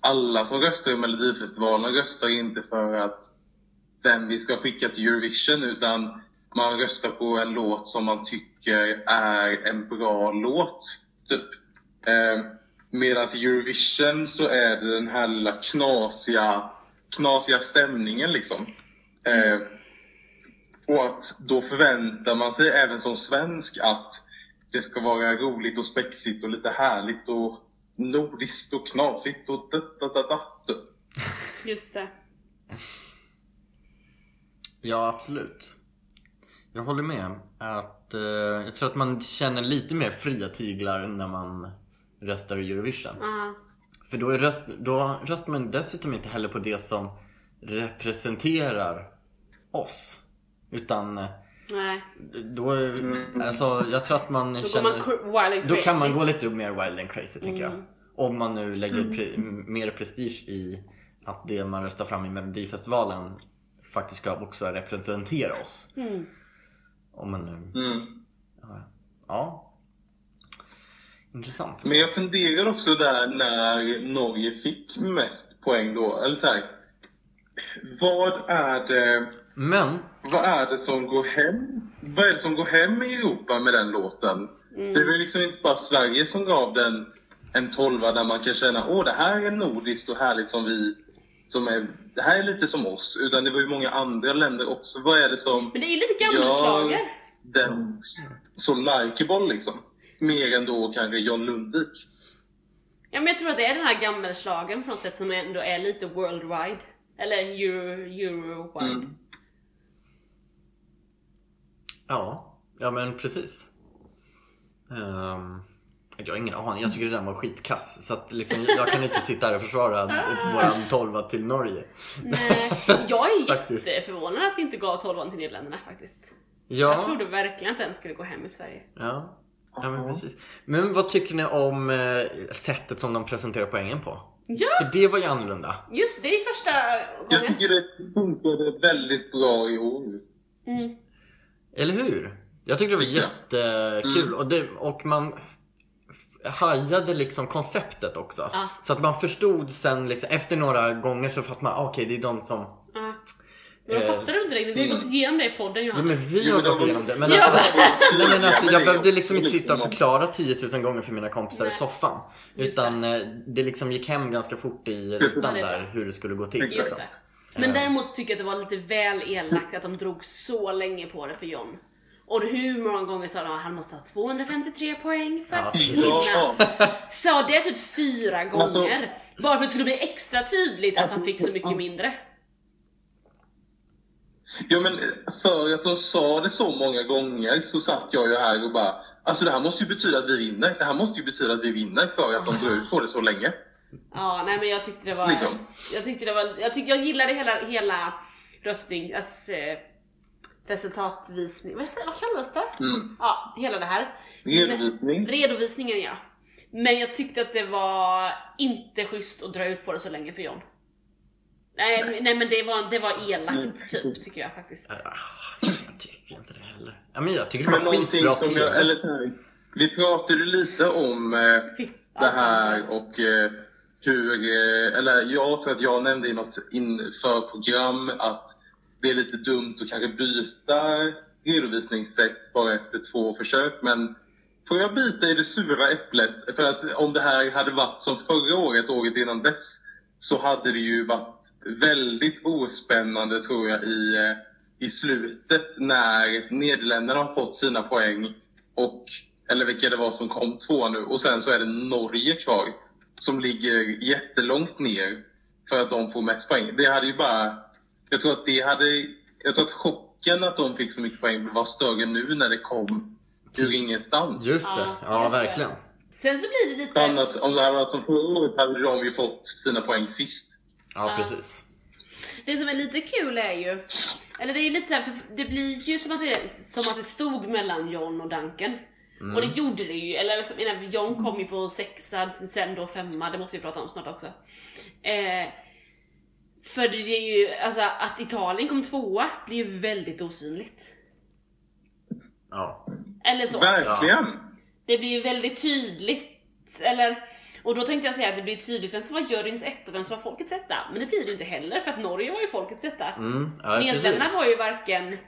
alla som röstar i Melodifestivalen röstar inte för att vem vi ska skicka till Eurovision utan man röstar på en låt som man tycker är en bra låt. Typ. Eh, Medan i Eurovision så är det den här lilla knasiga, knasiga stämningen liksom. Eh, och att då förväntar man sig även som svensk att det ska vara roligt och spexigt och lite härligt och nordiskt och knasigt och da, da, da, da. Just det. Ja, absolut. Jag håller med. Att, eh, jag tror att man känner lite mer fria tyglar när man röstar i Eurovision. Ja. För då, är röst, då röstar man dessutom inte heller på det som representerar oss. Utan Nej. då, alltså jag tror att man Då känner... man cr- wild and Då kan man gå lite mer wild and crazy tänker Mm. jag. Om man nu lägger pre- mer prestige i att det man röstar fram i Melodifestivalen faktiskt ska också representera oss. Mm. Om man nu... Mm. Ja. Intressant. Men jag funderar också där när Norge fick mest poäng då. Eller så här, vad är det Men, vad är det som går hem? Vad är det som går hem i Europa med den låten? Det är väl liksom inte bara Sverige som gav den en tolva där man kan känna åh det här är nordiskt och härligt som vi som är, det här är lite som oss. Utan det var ju många andra länder också. Vad är det som Men det är lite gammelslager. gör den så likeable liksom? Mer än då kanske John Lundvik. Ja men jag tror att det är den här gammelslagen på något sätt som ändå är lite worldwide. Eller euro, eurowide. Mm. ja. Ja men precis. Ehm, jag har ingen aning. Jag tycker det där var skitkass. Så att liksom, jag kan inte sitta här och försvara våran tolva till Norge. Nej, jag är Faktiskt. jätteförvånad att vi inte gav 12 till Nederländerna faktiskt. Ja. Jag trodde verkligen att den skulle gå hem i Sverige. Ja. Ja men precis. Men vad tycker ni om eh, sättet som de presenterar poängen på? Ja, För det var ju annorlunda. just det är första Jag gången. tycker det funkade väldigt bra i år. Mm. Eller hur? Jag tyckte det var jag. jättekul. Mm. Och, det, och man hajade liksom konceptet också. Ja. Så att man förstod sen liksom, efter några gånger så fattade man, ah, okej det är de som... Ja. Men jag Eh, fattar inte riktigt, vi har gått igenom det i podden Ja, Johanna. men vi har gått igenom det. Men, Ja. att, nej, men alltså, jag det behövde liksom inte sitta och liksom- förklara 10 000 gånger för mina kompisar i Nej. soffan. Just Utan eh, det liksom gick hem ganska fort i rutan Ja, det är där hur det skulle gå till. Det. Men däremot tycker jag att det var lite väl elakt att de drog så länge på det för John. Och hur många gånger sa de att han måste ha 253 poäng för Ja, att vinna? Ja, Sa det typ fyra gånger. Alltså- bara för att det skulle bli extra tydligt att Alltså, han fick så mycket ja. mindre. Ja, men för att de sa det så många gånger så satt jag ju här och bara Alltså det här måste ju betyda att vi vinner. Det här måste ju betyda att vi vinner för att de drar ut på det så länge. Ja, nej men jag tyckte det var... Liksom. Jag tyckte det var... Jag, tyck, jag gillade hela, hela röstning... Alltså, eh, resultatvisning... Vad, vad kallas det? Mm. Ja, hela det här. Redovisning. Redovisningen ja. Men jag tyckte att det var inte schysst att dra ut på det så länge för John. Nej, nej men det var, det var Mm. elakt typ, tycker jag faktiskt. Ah, Jag tycker inte det heller. Ja, men jag tycker det var någonting skitbra som TV. jag, eller så här, Vi pratade lite om eh, det här och eh, hur, eh, eller jag tror att jag nämnde i något införprogram att det är lite dumt att kanske byta redovisningssätt bara efter två försök. Men får jag bita i det sura äpplet? För att om det här hade varit som förra året, året innan dess, så hade det ju varit väldigt ospännande tror jag i, eh, i slutet när Nederländerna har fått sina poäng och eller vilka det var som kom två nu och sen så är det Norge kvar som ligger jättelångt ner för att de får mest poäng. Det hade ju bara... Jag tror att det hade... Jag tror att chocken att de fick så mycket poäng var större nu när det kom ur ingenstans. Just det, Ja, verkligen. Sen så blir det lite... Annars, om det hade varit som förra året hade de ju fått sina poäng sist. Ja, precis. Det som är lite kul är ju, eller det är ju lite så här, för det blir ju som att det, som att det stod mellan John och Duncan. Och det gjorde det ju, eller jag menar, John kom ju på sexa, sen då femma, det måste vi prata om snart också. Eh, för det är ju, alltså att Italien kom tvåa blir ju väldigt osynligt. Ja. Eller så. Verkligen! Det blir ju väldigt tydligt, eller och då tänkte jag säga att det blir tydligt vem som var juryns etta och vem som var folkets etta. Men det blir det ju inte heller för att Norge var ju folkets etta. Mm, ja Nederländerna precis. var ju varken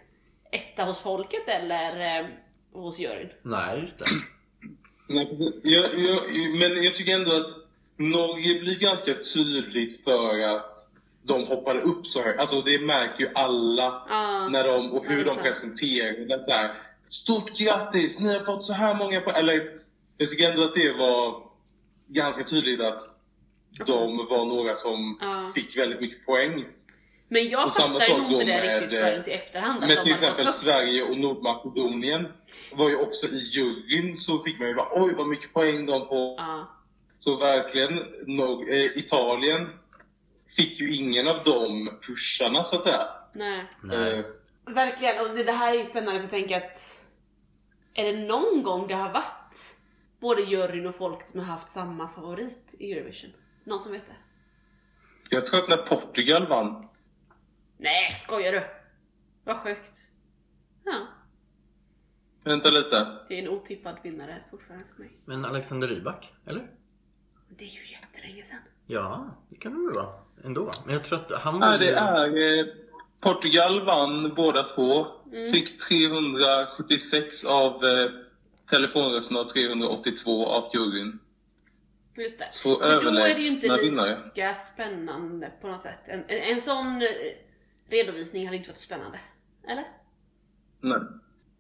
etta hos folket eller eh, hos juryn. Nej, just det. Nej, precis. Jag, jag, men jag tycker ändå att Norge blir ganska tydligt för att de hoppade upp så högt. Alltså det märker ju alla Ja. när de, och hur de presenterar det. Så här, Stort grattis! Ni har fått så här många poäng. Eller jag tycker ändå att det var ganska tydligt att de var några som Ja. fick väldigt mycket poäng. Men jag Och samma fattar sak nog inte det med, riktigt förrän i efterhand. Men till exempel fått- Sverige och Nordmakedonien var ju också i juryn så fick man ju bara oj vad mycket poäng de får. Ja. Så verkligen, Nor- eh, Italien fick ju ingen av de pusharna så att säga. Nej. Nej. Eh, Verkligen, och det det här är ju spännande för att tänka att är det någon gång det har varit både juryn och folket som har haft samma favorit i Eurovision? Någon som vet det? jag tror att när Portugal vann, Nej, skojar du? Vad sjukt. Ja, vänta lite. det är en otippad vinnare fortfarande för mig. Men Alexander Rybak, eller? Det är ju jättelänge sedan. Ja, det kan det väl vara. Ändå. Men jag tror att han Nej, var det är eh, Portugal vann båda två. Mm. Fick 376 av eh, telefonrösterna och 382 av juryn. Just det. Så För då är det ju inte överlägsna vinnare. lika spännande på något sätt. En, en, en sån eh, redovisning hade inte varit spännande. Eller? Nej,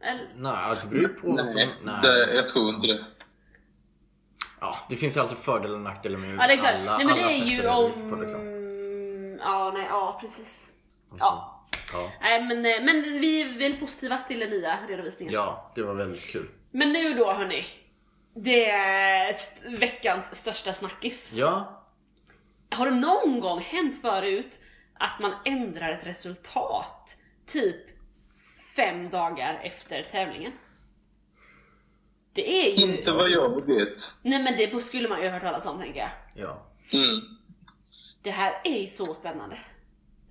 Eller? Nej, det beror på Nej, som... Nej. Det, jag tror inte det. Ja, det finns ju alltid fördelar och nackdelar med Ja det är klart. alla, nej men det alla är sätt ju om... på, liksom. Ja, nej, ja precis. Ja. Ja. Nej men, eh, men vi är väl positiva till den nya redovisningen. ja, det var väldigt kul. Men nu då hörni. Det är st- veckans största snackis. Ja, Har det någon gång hänt förut att man ändrar ett resultat typ fem dagar efter tävlingen? Det är ju... Inte vad jag vet. Nej men det skulle man ju ha hört talas om tänker jag. ja. Mm. Det här är ju så spännande.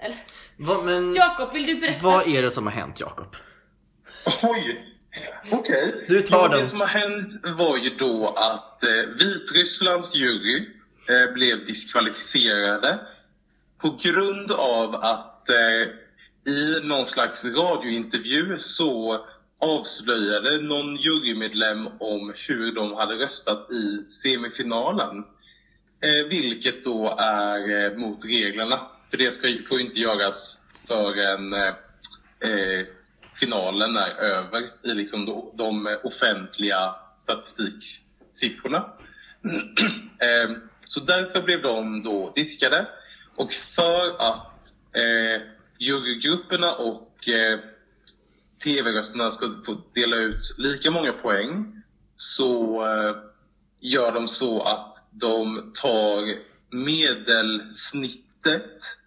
Eller? Va, men Jakob, vill du berätta? vad är det som har hänt Jakob? Oj! Okej. Du tar Jo, den. Det som har hänt var ju då att eh, Vitrysslands jury eh, blev diskvalificerade på grund av att eh, i någon slags radiointervju så avslöjade någon jurymedlem om hur de hade röstat i semifinalen. Eh, vilket då är eh, mot reglerna. För det ska, får ju inte göras förrän eh, eh, finalen är över i liksom de, de offentliga statistiksiffrorna. eh, så därför blev de då diskade. Och för att eh, jurygrupperna och eh, TV-rösterna ska få dela ut lika många poäng så eh, gör de så att de tar medelsnittet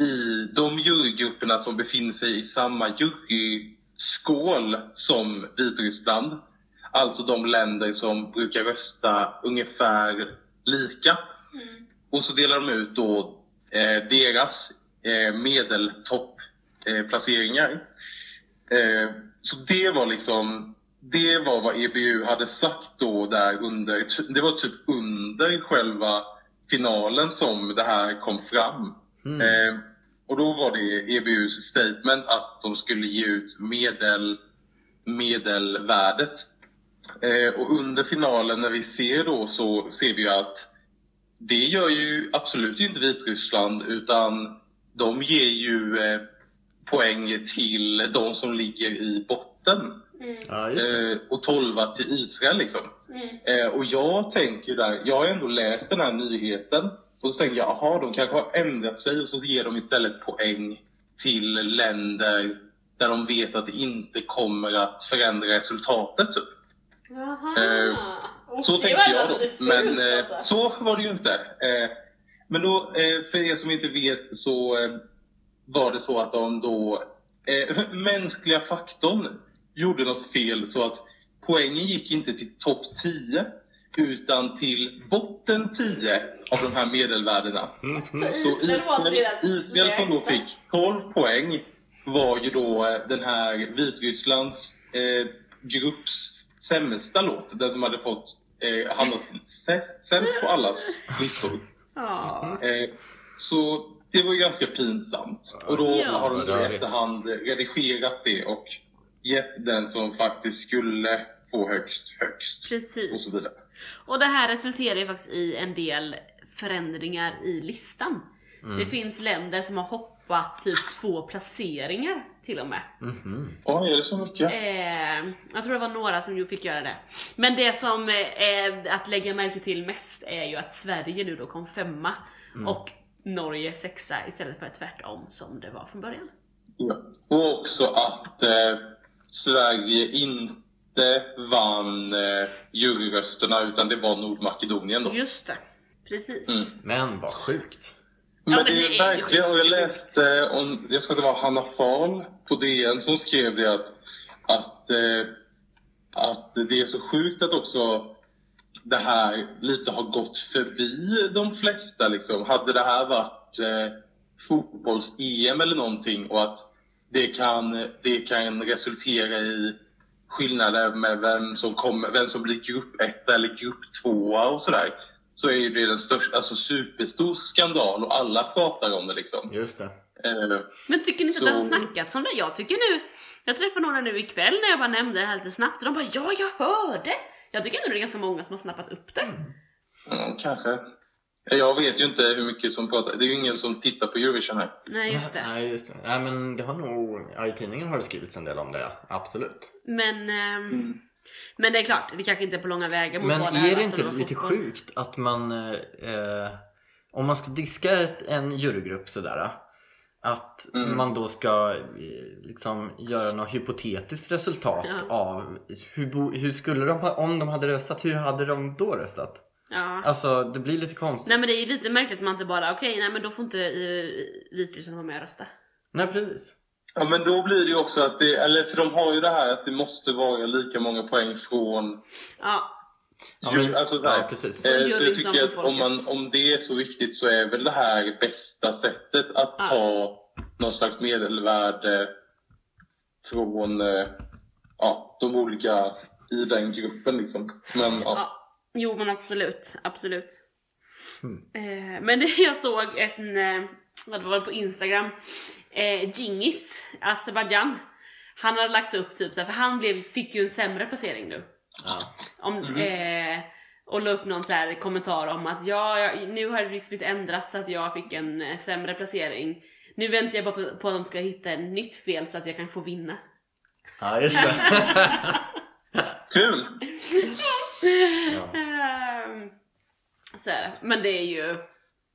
i de jurygrupperna som befinner sig i samma juryskål som Vitryssland. Alltså de länder som brukar rösta ungefär lika. Och så delar de ut då eh, deras eh, medeltoppplaceringar. Eh, så det var liksom det var vad EBU hade sagt då där under, det var typ under själva finalen som det här kom fram. Eh, och då var det EBUs statement att de skulle ge ut medel, medelvärdet. Eh, och under finalen när vi ser då så ser vi att det gör ju absolut inte Vitryssland utan de ger ju eh, poäng till de som ligger i botten. Det. Eh, och 12 till Israel liksom. Eh, och jag tänker där, jag har ändå läst den här nyheten och så tänker jag, jaha, de kanske har ändrat sig och så ger de istället poäng till länder där de vet att det inte kommer att förändra resultatet. Typ. Eh, Så tänkte jag då. Men eh, alltså. så var det ju inte. Eh, men då, eh, för er som inte vet så eh, var det så att de då, mänskliga faktorn gjorde något fel så att poängen gick inte till topp 10 utan till botten 10 av de här medelvärdena. Så Så Israel var Israel, som då fick 12 poäng var ju då eh, den här Vitrysslands eh, grupps sämsta låt. Den som hade fått eh, hamnat sä- sämst på allas listor. Ja. Eh, så det var ju ganska pinsamt. Och då Ja. har de i efterhand redigerat det och gett den som faktiskt skulle få högst, högst. Och Precis. så vidare. Och det här resulterar ju faktiskt i en del förändringar i listan. Mm. Det finns länder som har hoppat typ två placeringar till och med. Mhm. Ja, är det så mycket? Eh, jag tror det var några som fick göra det. Men det som eh, är att lägga märke till mest är ju att Sverige nu då kom femma och Norge sexa istället för tvärtom som det var från början. Ja. Och också att eh, Sverige inte vann eh, juryrösterna utan det var Nordmakedonien då. Just det, precis. Mm. Men vad sjukt. Men, men det det är verkligen, och jag läste om, jag tror det var Hanna Fahl på DN som skrev det att, att, eh, att det är så sjukt att också det här lite har gått förbi de flesta liksom. Hade det här varit eh, fotbolls-EM eller någonting och att det kan, det kan resultera i skillnader med vem som, kommer, vem som blir grupp 1 eller grupp 2 och sådär. Så är det den största, alltså superstor skandal och alla pratar om det liksom. Just det. Eh, Men tycker ni inte Så- att det har snackats om det? Jag tycker nu, jag träffade några nu ikväll när jag bara nämnde det här lite snabbt och de bara ja, jag hörde! Jag tycker nu det är ganska många som har snappat upp det. ja, kanske. Jag vet ju inte hur mycket som pratar. Det är ju ingen som tittar på Eurovision här. Nej just det. Nej, just det. Nej, men det har nog... Ja, i tidningen har det skrivits en del om det, absolut. Men, ehm, men det är klart, det kanske inte är på långa vägar mot Men är det inte lite fotboll. sjukt att man... Eh, om man ska diska ett, en jurygrupp sådär. Att Mm. man då ska eh, liksom göra något hypotetiskt resultat Ja. av hur, hur skulle de ha, om de hade röstat, hur hade de då röstat? Ja. Alltså det blir lite konstigt. Nej men det är ju lite märkligt att man inte bara, okej nej men då får inte uh, Vitryssland vara med och rösta. Nej precis. Ja, men då blir det ju också att det, eller för de har ju det här att det måste vara lika många poäng från Ja, Ja, men- alltså så, här, ja, precis. eh, så jag som tycker att om, man, om det är så viktigt så är väl det här bästa sättet att Ja. ta någon slags medelvärde från eh, ja, de olika i den gruppen liksom. Men ja. Jo men absolut, absolut. Mm. Eh, men det jag såg en, eh, vad det var på Instagram, eh, Djingis, Azerbajdzjan. Han hade lagt upp typ så här, för han blev, fick ju en sämre placering nu. Ja. Om, eh, och la upp någon så här kommentar om att ja, jag, nu har blivit ändrat så att jag fick en eh, sämre placering. Nu väntar jag bara på, på att de ska hitta ett nytt fel så att jag kan få vinna. ja, just det. Kul! Ehm, så är det. Men det är ju,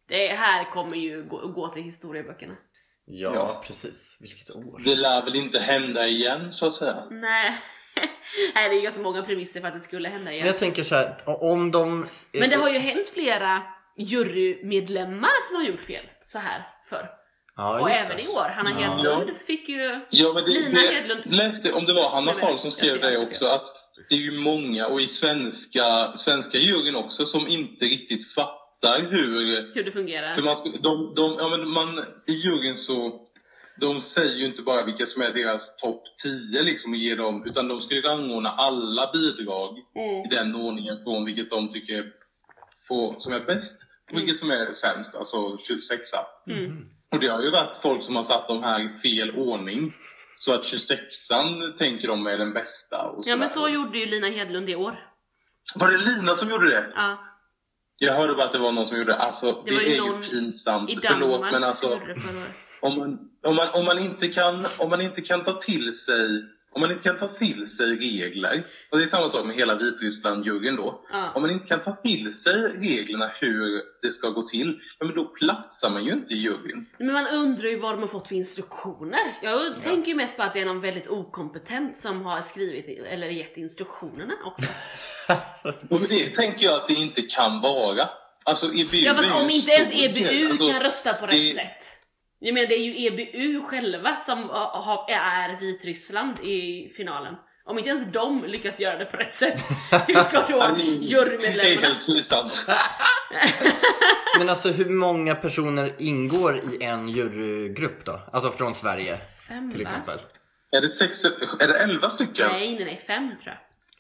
det här kommer ju gå, gå till historieböckerna. ja, Ja. precis. Vilket år. Det lär väl inte hända igen så att säga. Nej. Nej, det är ganska många premisser för att det skulle hända Men igen. jag tänker så här, om de... Men det har ju hänt flera jurymedlemmar att de har gjort fel så här förr. ja, och även det. i år. Hanna Ja. Hedlund fick ju... Ja, men det, Lina det Hedlund- läste, om det var Hanna men Fahl som skrev det också, att det är ju många, och i svenska, svenska juryn också, som inte riktigt fattar hur... Hur det fungerar. För man, de, de, ja, men man, I juryn så... De säger ju inte bara vilka som är deras topp 10 liksom och ger dem, utan de ska ju rangordna alla bidrag Mm. i den ordningen från vilket de tycker får, som är bäst och vilket som är sämst, alltså 26 Mm. Och det har ju varit folk som har satt de här i fel ordning. Så att 26an tänker de är den bästa. Och Ja men så gjorde ju Lina Hedlund i år. Var det Lina som gjorde det? Ja, Jag hörde bara att det var någon som gjorde det. Alltså, det, Det är ju pinsamt. i Förlåt, men alltså. Om man, om, man, om, man inte kan, om man inte kan ta till sig om man inte kan ta till sig regler, och det är samma sak med hela Vitryssland-juryn då. Ja. Om man inte kan ta till sig reglerna hur det ska gå till, ja, men då platsar man ju inte i juryn. Men man undrar ju vad de har fått för instruktioner. Jag tänker ju mest på att det är någon väldigt okompetent som har skrivit eller gett instruktionerna också. Och med det tänker jag att det inte kan vara. Alltså EBU Ja fast om inte ens EBU. Alltså, kan rösta på rätt det- sätt. Jag menar det är ju EBU själva som är Vitryssland i finalen. Om inte ens de lyckas göra det på rätt sätt, hur ska då Det är jurymedlemmarna? helt sant. Men alltså hur många personer ingår i en jurygrupp då? Alltså från Sverige Fem till va? exempel. Är det, sex, är det elva stycken? Nej nej nej, fem tror jag.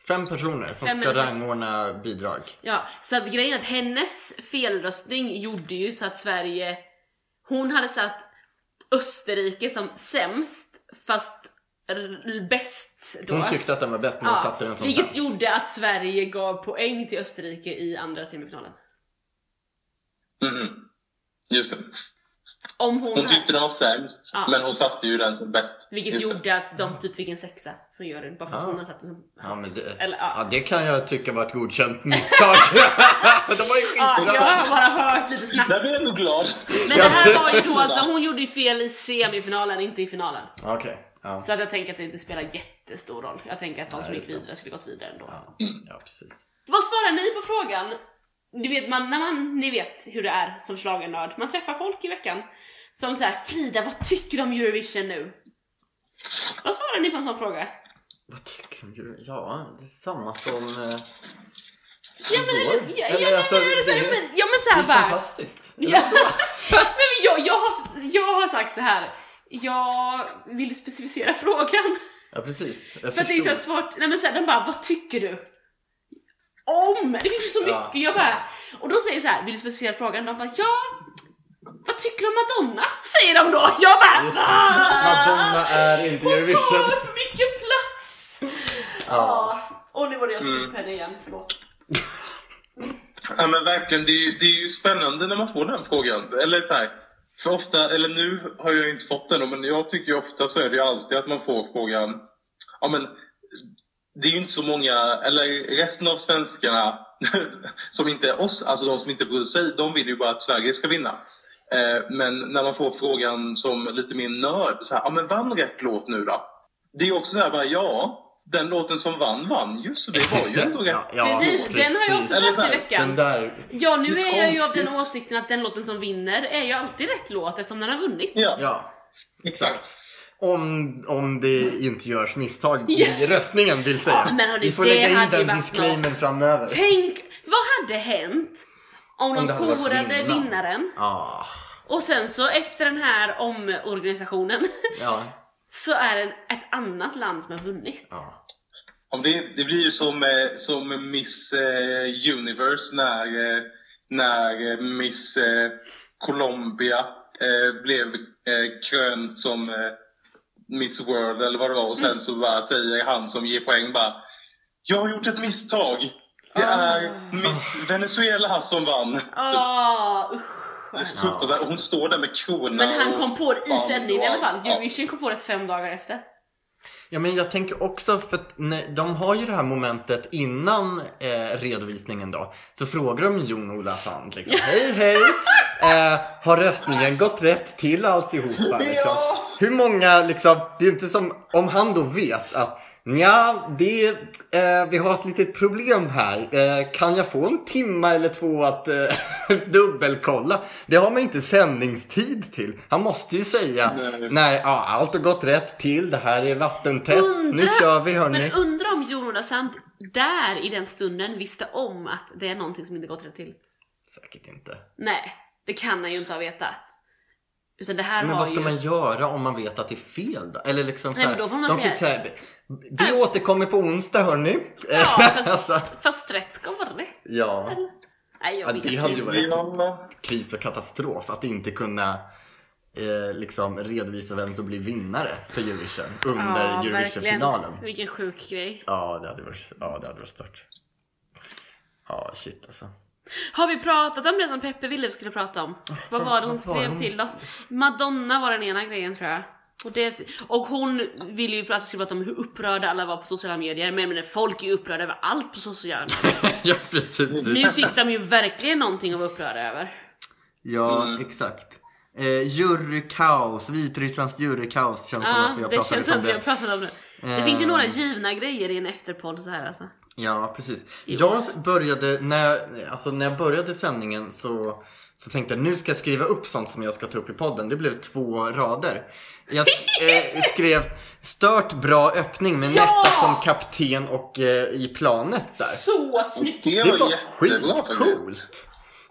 Fem personer som Fem ska rangordna bidrag. Ja, så att grejen är att hennes felröstning gjorde ju så att Sverige, hon hade satt Österrike som sämst fast bäst då. Hon tyckte att den var bäst men hon satte den som vilket sämst. gjorde att Sverige gav poäng till Österrike i andra semifinalen. Mhm. Just det. Om hon, Hon tyckte den var sämst, Ja. men hon satte ju den som bäst. Vilket Just det. gjorde att de typ fick en sexa från juryn bara för att Ja. hon hade satt den som Ja, men det, Eller, ja. ja, det kan jag tycka var ett godkänt misstag. De var ju Ja, skitbra. jag har bara hört lite snabbt. Där blir jag ändå glad. Men det här var ju då alltså, hon gjorde ju fel i semifinalen, inte i finalen. Okej. Ja. Så att jag tänker att det inte spelar jättestor roll. Jag tänker att de som gick det. vidare skulle gått vidare ändå. Ja. ja, precis. Vad svarar ni på frågan? Du vet, man, när man, ni vet hur det är som schlagernörd. Man träffar folk i veckan som säger Frida, vad tycker du om Eurovision nu? Vad svarar ni på en sån fråga? Vad tycker du? Ja, det är samma som eh, Ja men, eller, ja, ja, Eller, men, alltså, är det det- men, ja, men så Det här är bara. fantastiskt. Ja. Nej, men jag, jag, har, jag har sagt så här. Jag vill specificera frågan. Ja, precis. Jag För att det är så svårt. Nej men så här, de bara, vad tycker du? Om! Det finns ju så Ja. mycket. Jag bara, och då säger jag så här, vill du specificera frågan? De bara, ja. Vad tycker du om Madonna? Säger de då. Jag bara, Just. "Ah!" Madonna är inte Hon Eurovision. tar för mycket plats! Ja. Ja. Och nu var det jag som Mm. tog henne igen, förlåt. Ja men verkligen, det är, ju, det är ju spännande när man får den frågan. Eller så här, för ofta, eller nu har jag inte fått den men jag tycker ju ofta så är det ju alltid att man får frågan, ja men det är ju inte så många, eller resten av svenskarna som inte är oss, alltså de som inte bryr sig, de vill ju bara att Sverige ska vinna. Eh, men när man får frågan som lite mer nörd, så här, ja men vann rätt låt nu då? Det är också så här bara, ja, den låten som vann vann ju, så det var ju ändå rätt. Ja, ja, precis, den har jag också fått så i här, veckan. Där. Ja, nu är jag ju av den åsikten att den låten som vinner är ju alltid rätt låt eftersom den har vunnit. Ja, Ja. exakt. Om, om det inte görs misstag Ja. i röstningen vill säga. Ja, men hörni, Vi får det lägga in hade den varit disclaimern något. framöver. Tänk, vad hade hänt om, Om de det hade varit korade vinnaren. vinnaren Ja. och sen så efter den här omorganisationen Ja. så är det ett annat land som har vunnit. ja. Om det, det blir ju som, eh, som Miss eh, Universe när, eh, när eh, Miss eh, Colombia eh, blev eh, krönt som eh, Miss World eller vad det var och sen så bara säger han som ger poäng bara Jag har gjort ett misstag. Det är Miss Venezuela som vann. Typ. Ah, usch. hemskt. Fruktansvärt. Och hon står där med krona Men han kom på det i sändningen i alla fall. Eurovision kom på det fem dagar efter. Ja men jag tänker också för att när, de har ju det här momentet innan eh, redovisningen då. Så frågar de Jon-Ola Sand liksom. Hej hej! Eh, har röstningen gått rätt till alltihopa? Liksom. Ja! Hur många liksom, det är ju inte som om han då vet att Ja, det, eh, vi har ett litet problem här. Eh, kan jag få en timma eller två att eh, dubbelkolla? Det har man inte sändningstid till. Han måste ju säga Nej. nej, ja, allt har gått rätt till. Det här är vattentätt. Undra- Nu kör vi hörni. Men undra om Jon Ola Sand där i den stunden visste om att det är någonting som inte gått rätt till. Säkert inte. Nej, det kan han ju inte ha vetat. Utan det här Men vad ska ju... man göra om man vet att det är fel då? Eller liksom Nej, så men då får man de säga- kan säga Vi återkommer på onsdag hörni. Ja, fast, Alltså, fast rätt ska vara rätt. ja. Nej, jag ja, det hade ju varit kris och katastrof att inte kunna eh, liksom redovisa vem som blir vinnare för Eurovision under Ja, Eurovision-finalen. Vilken sjuk grej. Ja, det hade varit, ja, det hade varit stört. Ja, shit alltså. Har vi pratat om det som Peppe ville vi skulle prata om? Vad var det hon det skrev till oss? Madonna var den ena grejen tror jag. Och, det, och hon ville ju att vi skulle prata om hur upprörda alla var på sociala medier. Men, men folk är ju upprörda över allt på sociala medier. ja, precis. Nu fick de ju verkligen någonting att vara upprörda över. Ja, Mm. exakt. Eh, jurykaos, Vitrysslands jurykaos känns som Ja, att vi har det pratat känns som om att vi har det. pratat om det. Det Eh. finns ju några givna grejer i en efterpodd så här alltså. Ja, precis. Jag började, när, alltså, när jag började sändningen så, så tänkte jag nu ska jag skriva upp sånt som jag ska ta upp i podden. Det blev två rader. Jag eh, skrev stört bra öppning med Ja! Netta som kapten och eh, i planet där. Så snyggt! det Det var var jättebra faktiskt. skitcoolt.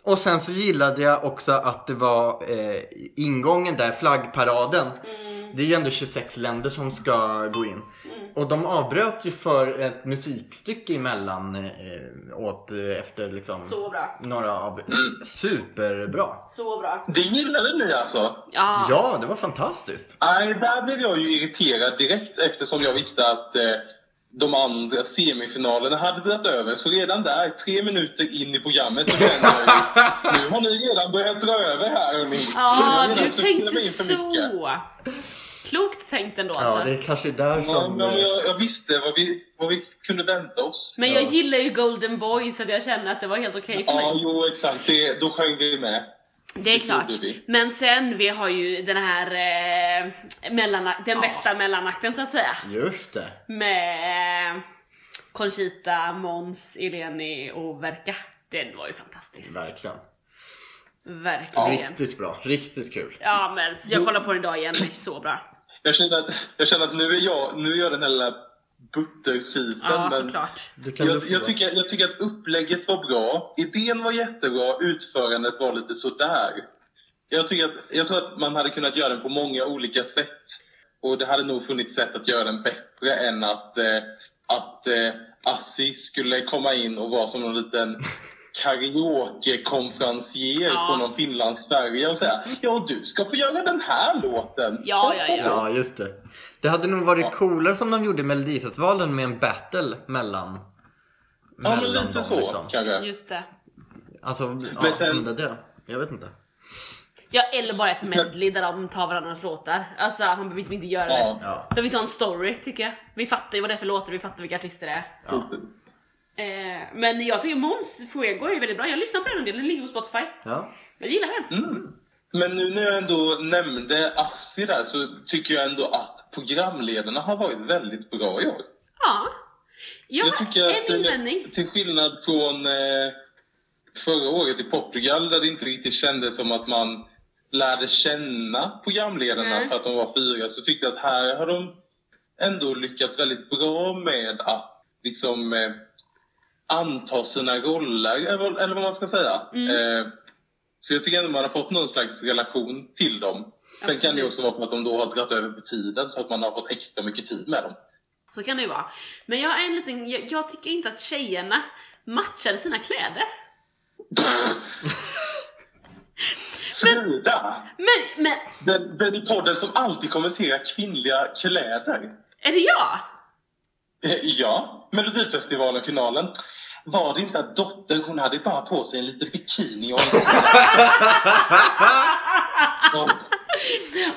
Och sen så gillade jag också att det var eh, ingången där, flaggparaden. Det är ju ändå 26 länder som ska gå in. Och de avbröt ju för ett musikstycke emellan eh, åt, eh, efter liksom Så bra. några av... Superbra! Så bra. Det gillade ni alltså? Ja. Ja, det var fantastiskt. Nej, där blev jag ju irriterad direkt eftersom jag visste att eh, de andra semifinalerna hade dragit över. Så redan där, tre minuter in i programmet, så kände jag ju, nu har ni redan börjat dra över här hörni. Ja, du tänkte så. Klokt tänkt ändå Ja, alltså. det är kanske där Ja, som... men eh, jag, jag visste vad vi, vad vi kunde vänta oss. Men jag Ja. gillar ju Golden Boy så att jag känner att det var helt okej för Ja, mig. jo exakt. Det, då sjöng vi med. Det är klart. Men sen, vi har ju den här eh, mellana- den bästa mellanakten så att säga. Just det. Med eh, Conchita, Måns, Eleni och Verka. Den var ju fantastisk. Verkligen. Verkligen. Riktigt bra. Riktigt kul. Ja men jag kollar på den idag igen, det är så bra. Jag känner att, jag känner att nu, är jag, nu är jag den här lilla butterfisen. Ja men såklart. Du kan jag, jag, tycker, jag tycker att upplägget var bra. Idén var jättebra. Utförandet var lite sådär. Jag, tycker att, jag tror att man hade kunnat göra den på många olika sätt. Och det hade nog funnits sätt att göra den bättre än att, eh, att eh, Assi skulle komma in och vara som någon liten karaoke-konferencier Ja. på någon Finlands-Sverige och säga Ja, du ska få göra den här låten. Ja, ja, ja. Ja, just det. Det hade nog varit coolare som de gjorde i Melodifestivalen med en battle mellan... Ja, men mellan lite dem, så liksom. kanske. Just det. Alltså, ja, sen- men det, det. Jag vet inte. Ja eller bara ett medley där de tar varandras låtar. Alltså man behöver inte göra det. Ja. Ja. De vill inte ha en story tycker jag. Vi fattar ju vad det är för låtar, vi fattar vilka artister det är. Precis. Eh, men jag tycker Måns Fuego är väldigt bra, jag lyssnar på den en del, den ligger på Spotify. Ja. Jag gillar den. Mm. Men nu när jag ändå nämnde Assi där så tycker jag ändå att programledarna har varit väldigt bra i år. Ja. Jag, Jag tycker att eh, invändning. till skillnad från eh, förra året i Portugal där det inte riktigt kändes som att man lärde känna programledarna Nej. för att de var fyra så tyckte jag att här har de ändå lyckats väldigt bra med att liksom eh, anta sina roller, eller eller vad man ska säga. Mm. Eh, så jag tycker ändå man har fått någon slags relation till dem. Sen kan det också vara att de då har dragit över på tiden så att man har fått extra mycket tid med dem. Så kan det ju vara. Men jag har en liten, jag, jag tycker inte att tjejerna matchade sina kläder. Frida! Men, men, Den, den i podden som alltid kommenterar kvinnliga kläder. är det jag? Eh, Ja, Melodifestivalen-finalen. Var det inte att dottern, hon hade bara på sig en liten bikini och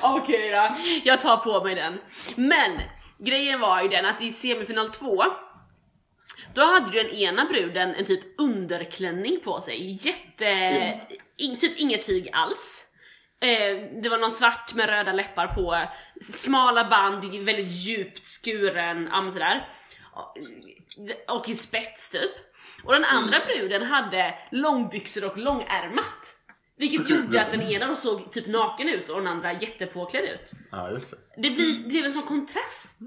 Okej då, jag tar på mig den. Men grejen var ju den att i semifinal 2 då hade ju den ena bruden en typ underklänning på sig. Jätte... In, typ inget tyg alls. Eh, det var någon svart med röda läppar på, smala band, väldigt djupt skuren, ja sådär. Och- Och i spets typ. Och den andra bruden hade långbyxor och långärmat. Vilket gjorde att den ena då såg typ naken ut och den andra jättepåklädd ut. Ja, just det. Det blir, blev en sån kontrast.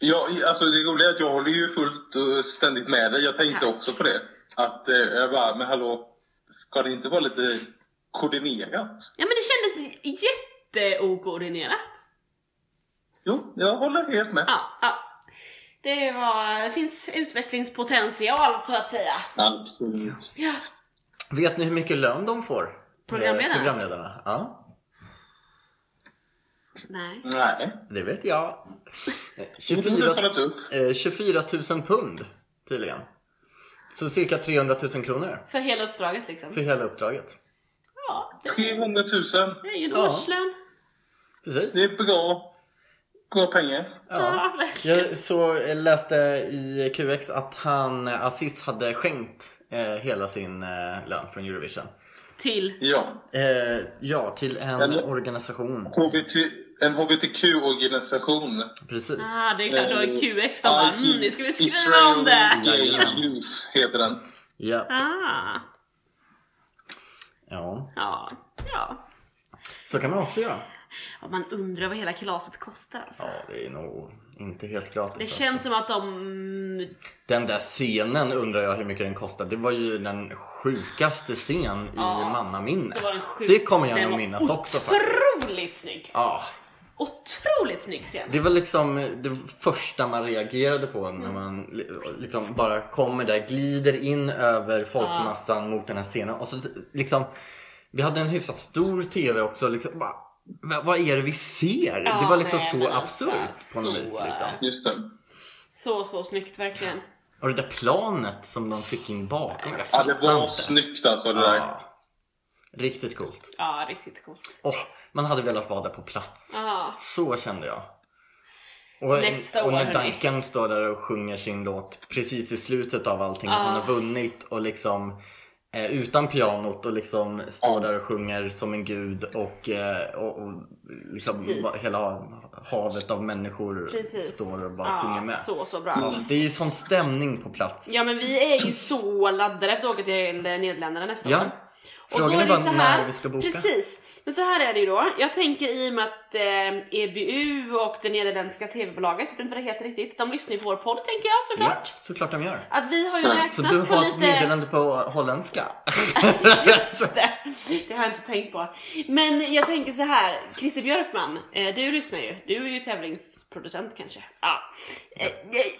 Ja, alltså det roliga är att jag håller ju fullt och ständigt med dig. Jag tänkte också på det. Att eh, jag bara, men hallå, ska det inte vara lite koordinerat? Ja men det kändes jätteokoordinerat. Jo, jag håller helt med. Ja, ja. Det, var, det finns utvecklingspotential så att säga. Absolut. Ja. Vet ni hur mycket lön de får? Programledarna? Eh, Programledarna, ja. Nej. Nej, Det vet jag. Eh, det borde du 24, kollat upp. eh, 24 000 pund tydligen. Så cirka 300 000 kronor För hela uppdraget liksom. för hela uppdraget. Ja, 300 000. det är ju en Ja. årslön. Precis. Det är bra, bra pengar. Ja. Jag så jag läste i QX att han, eh, Aziz, hade skänkt eh, hela sin eh, lön från Eurovision. Till. Ja. Eh, ja, till en Eller- organisation. HBT, en HBTQ-organisation. Precis. Ah, det är klart, då är Eh, QX de bara, mm, ni skulle skriva Israel om det. Gay Youth heter den. Ja. Ah, ja, ja, ja. så kan man också göra. Ja. Man undrar vad hela kalaset kostar alltså. Ja, det är nog inte helt gratis. Det alltså. känns som att de... Den där scenen undrar jag hur mycket den kostar. Det var ju den sjukaste scen Ja, i mannaminne. Det var en sjuk... Det kommer jag den nog minnas också. Otroligt snygg! Ja, Otroligt snygg scen. det var liksom det första man reagerade på när man li- liksom bara kommer där, glider in över folkmassan mot den här scenen. Och så liksom, vi hade en hyfsat stor TV också. Liksom, bara, "Va- vad är det vi ser? Ja, det var liksom nej, så alltså, absurt på något så, vis. Liksom. Just det. Så, så snyggt verkligen. Och det där planet som de fick in bakom. Jag Ja, det var inte. snyggt alltså det där. Ja. Riktigt coolt. Ja, riktigt coolt. Åh, man hade velat vara där på plats. Ja. Så kände jag. Och, Nästa och när. Duncan står där och sjunger sin låt precis i slutet av allting. Ja. Han har vunnit och liksom eh, utan pianot och liksom står där och sjunger som en gud och, eh, och, och liksom Precis. hela havet av människor Precis. står och bara ja, sjunger med. Så, så bra. Ja, det är ju sån stämning på plats. Ja men vi är ju så laddade efter att åka till Nederländerna nästa Ja. år. Och Frågan då är det bara så när vi ska boka. Precis. Men så här är det ju då. Jag tänker i och med att eh, EBU och det nederländska tv-bolaget, jag vet inte vad det heter riktigt, de lyssnar ju på vår podd tänker jag såklart. Ja, såklart de gör. Att vi har ju Så räknat du på har ett lite... meddelande på holländska? Just det! Det har jag inte tänkt på. Men jag tänker så här, Christer Björkman, eh, du lyssnar ju. Du är ju tävlingsproducent kanske. Ja. Eh, eh,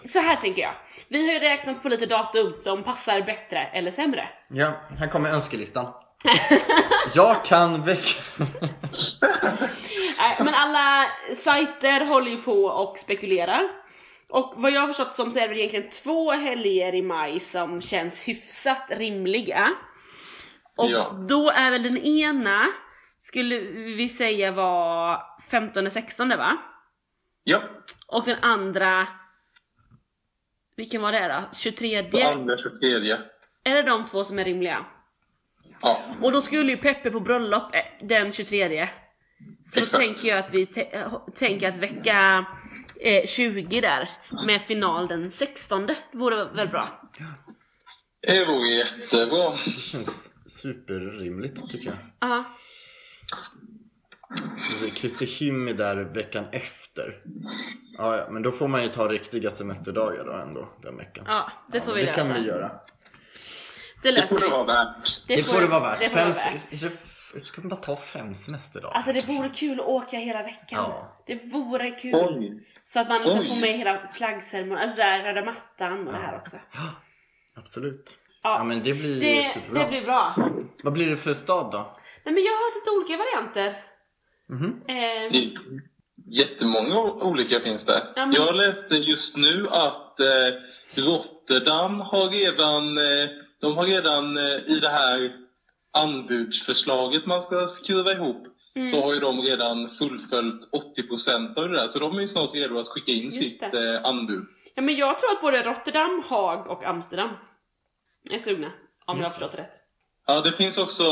Så här tänker jag. Vi har ju räknat på lite datum som passar bättre eller sämre. Ja, här kommer önskelistan. Jag kan väcka... Nej, men alla sajter håller ju på och spekulerar. Och vad jag har förstått som så är det väl egentligen två helger i maj som känns hyfsat rimliga. Och Ja. då är väl den ena, skulle vi säga var 15-16 va? Ja, Och den andra, vilken var det då? 23? det andra 23. Är det de två som är rimliga? Ja, Och då skulle ju Peppe på bröllop eh, den 23. Så Exakt. då tänker jag att vi eh, tänker att vecka eh, 20 där med final den 16. Det vore väl bra? det vore jättebra. Det känns superrimligt tycker jag. Ja. Kristi är där veckan efter. Ja, ja, men då får man ju ta riktiga semesterdagar då ändå den veckan. Ja, det får men vi det lösa. kan vi göra. Det Det får det vara värt. Det får det vara värt. Det får fem, vara värt. Ska man bara ta fem semesterdagar? Alltså det vore kul att åka hela veckan. Ja. Det vore kul. Oj. Så att man liksom Oj. får med hela flaggceremonin, alltså där röda mattan och det här också. Absolut. Ja, Ja men det blir det, superbra. det blir bra. Vad blir det för stad då? Nej men jag har hört lite olika varianter. Mhm. Eh, Det, jättemånga olika finns det. Ja, men- Jag läste just nu att eh, Rotterdam har redan, eh, de har redan eh, i det här anbudsförslaget man ska skriva ihop Mm. så har ju de redan fullföljt 80% av det där. Så de är ju snart redo att skicka in Just sitt det. eh, anbud. Ja men jag tror att både Rotterdam, Haag och Amsterdam är sugna. Om jag har förstått det rätt. Ja, det finns också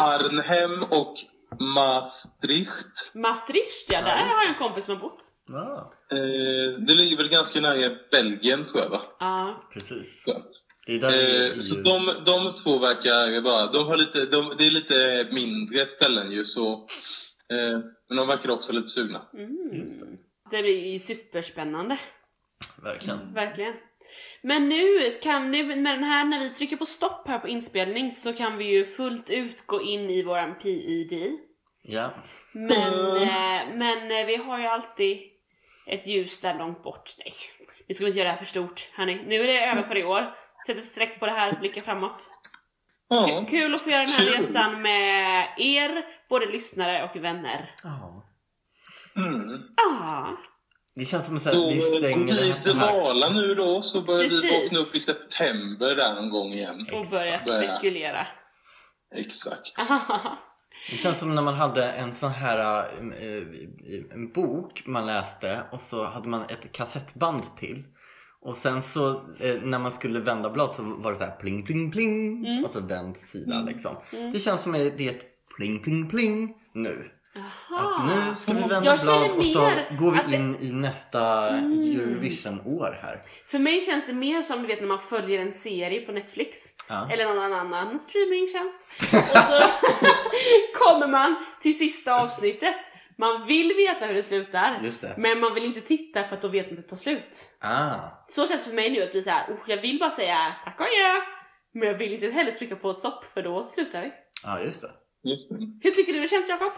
Arnhem och Maastricht. Maastricht ja, där har jag en kompis som har bott. Ja, Eh, det ligger väl ganska nära Belgien tror jag va? Ja. precis. Ja. Det är där vi är Eh, så de, de två verkar bara, de har lite, de, det är lite mindre ställen ju så, eh, men de verkar också lite sugna. Mm. Det blir ju superspännande. Verkligen. Verkligen. Men nu kan nu med den här, när vi trycker på stopp här på inspelning så kan vi ju fullt ut gå in i våran PID. Ja. Men, Mm. eh, men eh, vi har ju alltid ett ljus där långt bort. Nej, vi ska inte göra det här för stort. Hörni. Nu är det över för i år. Sätt ett streck på det här, blicka framåt. Ja. Kul att få göra den här Kul. resan med er, både lyssnare och vänner. Ja. Ja, Mm. Det känns som att vi Då går stänger vi här. Vala nu då, så börjar vi Precis. vakna upp i september där någon gång igen. och börja spekulera. Exakt. Det känns som när man hade en sån här äh, en bok man läste och så hade man ett kassettband till. Och sen så eh, när man skulle vända blad så var det så här pling pling pling Mm. och så vänd sida liksom. Det känns som att det är ett pling pling pling nu. Att nu ska vi vända Jag blad och så går vi det- in i nästa Eurovision-år här. För mig känns det mer som du vet när man följer en serie på Netflix Ja. eller någon annan streamingtjänst och så kommer man till sista avsnittet. Man vill veta hur det slutar Just det. men man vill inte titta för att då vet man att det tar slut. Ah. Så känns det för mig nu att bli så här, oh, jag vill bara säga tack och adjö men jag vill inte heller trycka på stopp för då slutar vi. Ja, just det. Just det. Hur tycker du det känns Jakob?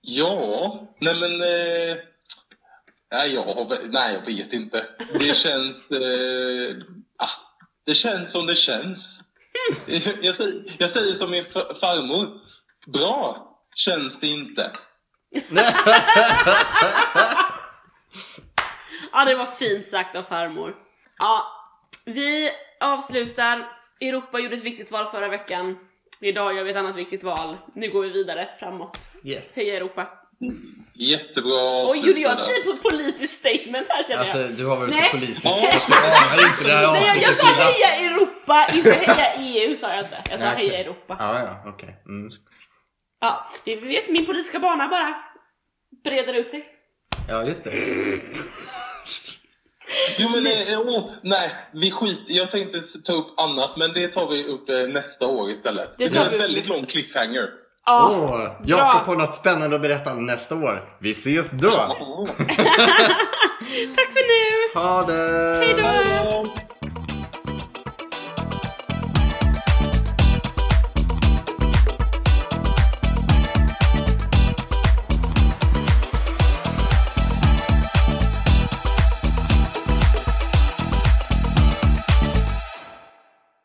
Ja, nej men... Eh, nej, jag, nej, jag vet inte. Det känns... Eh, ah, det känns som det känns. Jag säger, jag säger som min farmor. Bra känns det inte. Ja, det var fint sagt av farmor. Ja, vi avslutar. Europa gjorde ett viktigt val förra veckan. Idag gör vi ett annat viktigt val. Nu går vi vidare framåt. Yes. Heja Europa. Jättebra Oj, gjorde jag typ på ett politiskt statement här känner Alltså jag. du har varit Nej. så politisk. Ja, inte det här Nej, jag, sa heja Europa, inte heja EU sa jag inte. Jag sa heja Europa. Ja, ja, okej. Mm. Ja, vi vet min politiska bana bara breder ut sig. Ja, just det. Jo men, eh, åh, nej, vi skiter Jag tänkte ta upp annat, men det tar vi upp eh, nästa år istället. Det Det, tar blir vi en upp väldigt nästa- lång cliffhanger. Ja, Åh, Jakob har något spännande att berätta nästa år. Vi ses då! tack för nu! Ha det! Hej då! Hej då!